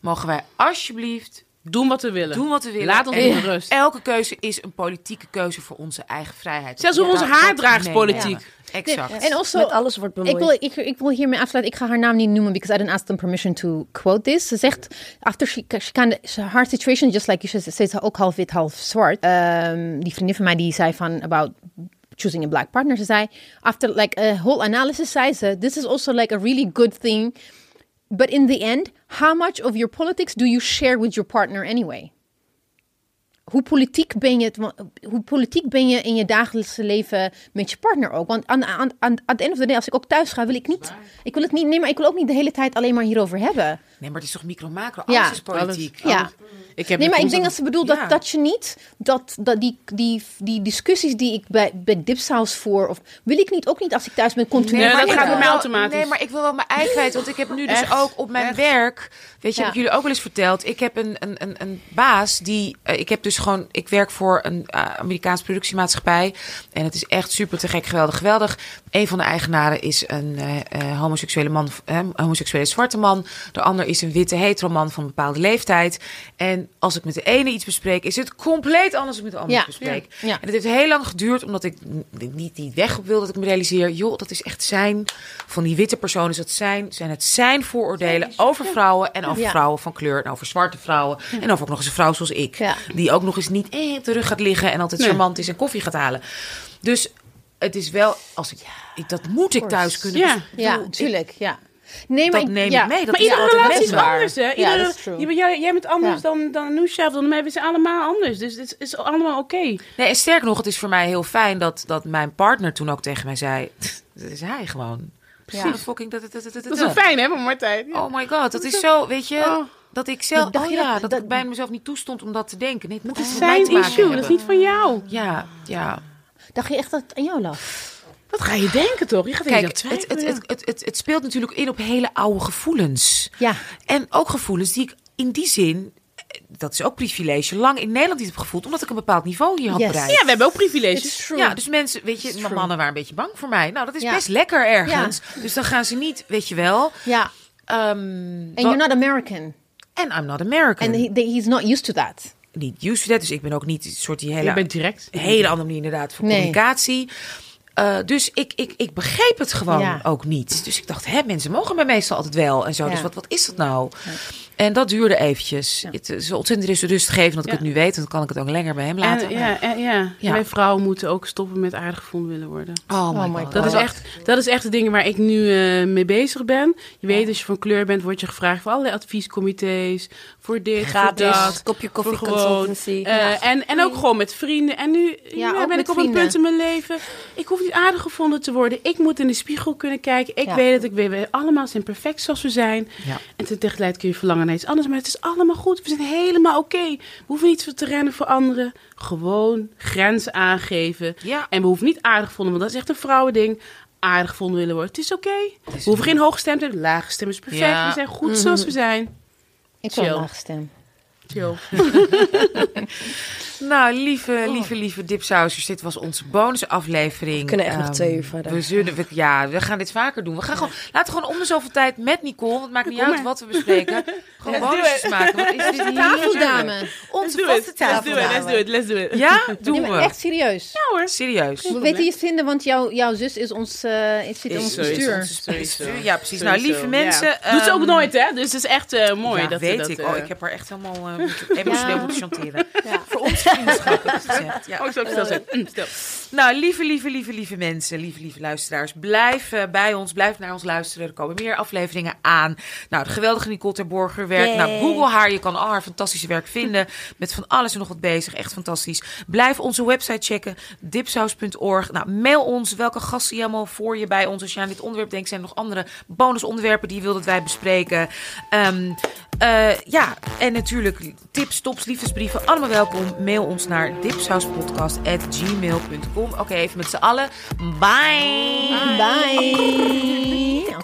mogen wij alsjeblieft Doen wat we willen. doen wat we willen. Laat ons met rust. Elke keuze is een politieke keuze voor onze eigen vrijheid. Zelfs hoe Ja, onze dat- haar dat draagt is meenemen. politiek. Exact. En also, Met alles wordt ik bemoeid. wil, ik, ik wil hiermee afsluiten. Ik ga haar naam niet noemen because I didn't ask them permission to quote this. Ze zegt, after she, she kind of, her situation, just like you said, ze is ook half wit, half zwart. Ehm, die vriendin van mij die zei van about choosing a black partner. Ze zei, after like a whole analysis, zei ze, this is also like a really good thing. But in the end, how much of your politics do you share with your partner anyway? Hoe politiek, ben je het, hoe politiek ben je in je dagelijkse leven met je partner ook? Want aan, aan, aan, at the end of the day, als ik ook thuis ga, wil ik niet... Ik wil het niet, nee, maar ik wil ook niet de hele tijd alleen maar hierover hebben. Nee, maar het is toch micro-macro? Ja. Alles is politiek. Ja. Ik heb Nee, maar ik denk dat ze bedoelt dat, Ja. dat je niet dat, dat die, die, die discussies die ik bij, bij Dipsaus voer, of wil ik niet ook niet als ik thuis ben continu. Nee, maar dat ik gaat wil bij mij wel- automatisch. Nee, maar ik wil wel mijn ei kwijt. Want ik heb nu dus Echt? ook op mijn werk... Weet je, Ja. heb ik jullie ook wel eens verteld. Ik heb een, een, een, een baas die... eh, ik heb dus gewoon... Ik werk voor een uh, Amerikaanse productiemaatschappij. En het is echt super te gek, geweldig, geweldig. Een van de eigenaren is een eh, eh, homoseksuele man... eh, homoseksuele zwarte man. De ander is een witte hetero man van een bepaalde leeftijd. En als ik met de ene iets bespreek... is het compleet anders dan ik met de andere Ja. bespreek. Ja. Ja. En het heeft heel lang geduurd, omdat ik niet die weg op wil, dat ik me realiseer, joh, dat is echt zijn, van die witte personen, is dat zijn, zijn het zijn vooroordelen over vrouwen en over vrouwen van kleur en over zwarte vrouwen en over ook nog eens een vrouw zoals ik, die ook nog eens niet eh, op de rug gaat liggen en altijd Nee. charmant is en koffie gaat halen. Dus het is wel, als ik, ik dat moet ik thuis kunnen. Ja. Dus, Ja, bedoel, ik- tuurlijk. Ja. Nee, maar dat ik- neem ja. ik mee. Dat Maar is iedere relatie is anders, hè? Ja, Iedere- dat is true. Ja, jij, jij bent anders Ja. dan, dan Anousha of dan mij. We zijn allemaal anders. Dus het is allemaal oké. Nee, en sterker nog, het is voor mij heel fijn dat, dat mijn partner toen ook tegen mij zei, dat is hij gewoon. Ja. Ja. Fucking, dat, dat, dat, dat, Dat is wel fijn, hè, van Martijn? Ja. Oh my god, dat is zo, weet je, Oh. dat ik zelf, Dat oh ja, dat- dat, dat- ik bijna mezelf niet toestond om dat te denken. Nee, het moet iets is zijn issue, dat is niet van jou. Ja, ja. Dacht je echt dat het aan jou lag? Wat ga je denken, toch? Je gaat Kijk, het, het, het, het, het, het speelt natuurlijk in op hele oude gevoelens. Ja. En ook gevoelens die ik in die zin, dat is ook privilege, lang in Nederland niet heb gevoeld, omdat ik een bepaald niveau hier had Yes. bereikt. Ja, we hebben ook privileges. Ja, dus mensen, weet je, mijn mannen waren een beetje bang voor mij. Nou, dat is Ja. best lekker ergens. Dus dan gaan ze niet, weet je wel. Ja. ehm, And wa- you're not American. and I'm not American. And he, he's not used to that. Niet used to that, dus ik ben ook niet een soort die hele, Je bent direct. hele andere manier inderdaad voor Nee. communicatie. Eh, dus ik, ik, ik begreep het gewoon Ja. ook niet. Dus ik dacht, hè, mensen mogen mij meestal altijd wel en zo. Ja. Dus wat, wat is dat nou? En dat duurde eventjes. Het is ontzettend rust- rustgevend dat ik Ja. het nu weet. Dan kan ik het ook langer bij hem laten. En, ja, en, ja. Ja. wij vrouwen moeten ook stoppen met aardig gevonden willen worden. Oh my, my god. Dat is, Oh. echt, dat is echt de dingen waar ik nu eh, mee bezig ben. Je weet, als je van kleur bent, word je gevraagd voor allerlei adviescomité's. Voor dit, Gratis, voor dat. kopje koffie gewoon, consultancy. eh, en, en ook gewoon met vrienden. En nu, ben ik op een punt in mijn leven. Ik hoef niet aardig gevonden te worden. Ik moet in de spiegel kunnen kijken. Ik Ja. weet dat ik weet, we allemaal zijn perfect zoals we zijn. Ja. En tegelijkertijd kun je verlangen naar iets anders. Maar het is allemaal goed. We zijn helemaal oké. We hoeven niet te rennen voor anderen. Gewoon grenzen aangeven. Ja. En we hoeven niet aardig gevonden, want dat is echt een vrouwending. Aardig gevonden willen worden. Het is oké. We hoeven geen hoge stem te hebben. Lage stem is perfect. Ja. We zijn goed zoals we zijn. Ik wil Chill. een lage stem. Chill. Nou, lieve, lieve, lieve dipsausers. Dit was onze bonusaflevering. We kunnen echt nog Ehm, twee uur verder. We zullen, we, ja, we gaan dit vaker doen. We gaan gewoon, laten we gewoon om de zoveel tijd met Nicole. Want het maakt niet Kom uit maar. wat we bespreken. Gewoon Let's bonusjes maken. Wat is dit Tafeldame. Onze Let's do vaste it. Let's do it. Let's do it. Let's do it. Ja, doen Nee, we. echt serieus. Ja hoor. Serieus. We weten je vinden, want jouw jouw zus is ons, eh, zit in ons bestuur. Onze Sowieso. bestuur. Ja, precies. Nou, lieve mensen. Doet ze ook ehm, nooit, hè? Dus het is echt eh, mooi. dat weet ik. eh, Oh, ik heb haar echt helemaal emotioneel Ja. moeten chanteren. Ja. Voor ons vriendschap heb ik gezegd. Ja. Oh, ik stil zijn. Mm, Stil. Nou, lieve, lieve, lieve, lieve mensen, lieve, lieve luisteraars, blijf eh, bij ons, blijf naar ons luisteren. Er komen meer afleveringen aan. Nou, de geweldige Nicole Terborger werkt. Nou, Google haar, je kan al haar fantastische werk vinden. Met van alles en nog wat bezig, echt fantastisch. Blijf onze website checken, dipsaus.org. Nou, mail ons welke gasten je helemaal voor je bij ons. Als je aan dit onderwerp denkt, zijn er nog andere bonusonderwerpen die je wil dat wij bespreken. Ehm, eh, ja, en natuurlijk tips, tops, liefdesbrieven, allemaal welkom. Mail ons naar dipsauspodcast.gmail.com. Oké, even met z'n allen. Bye! Bye.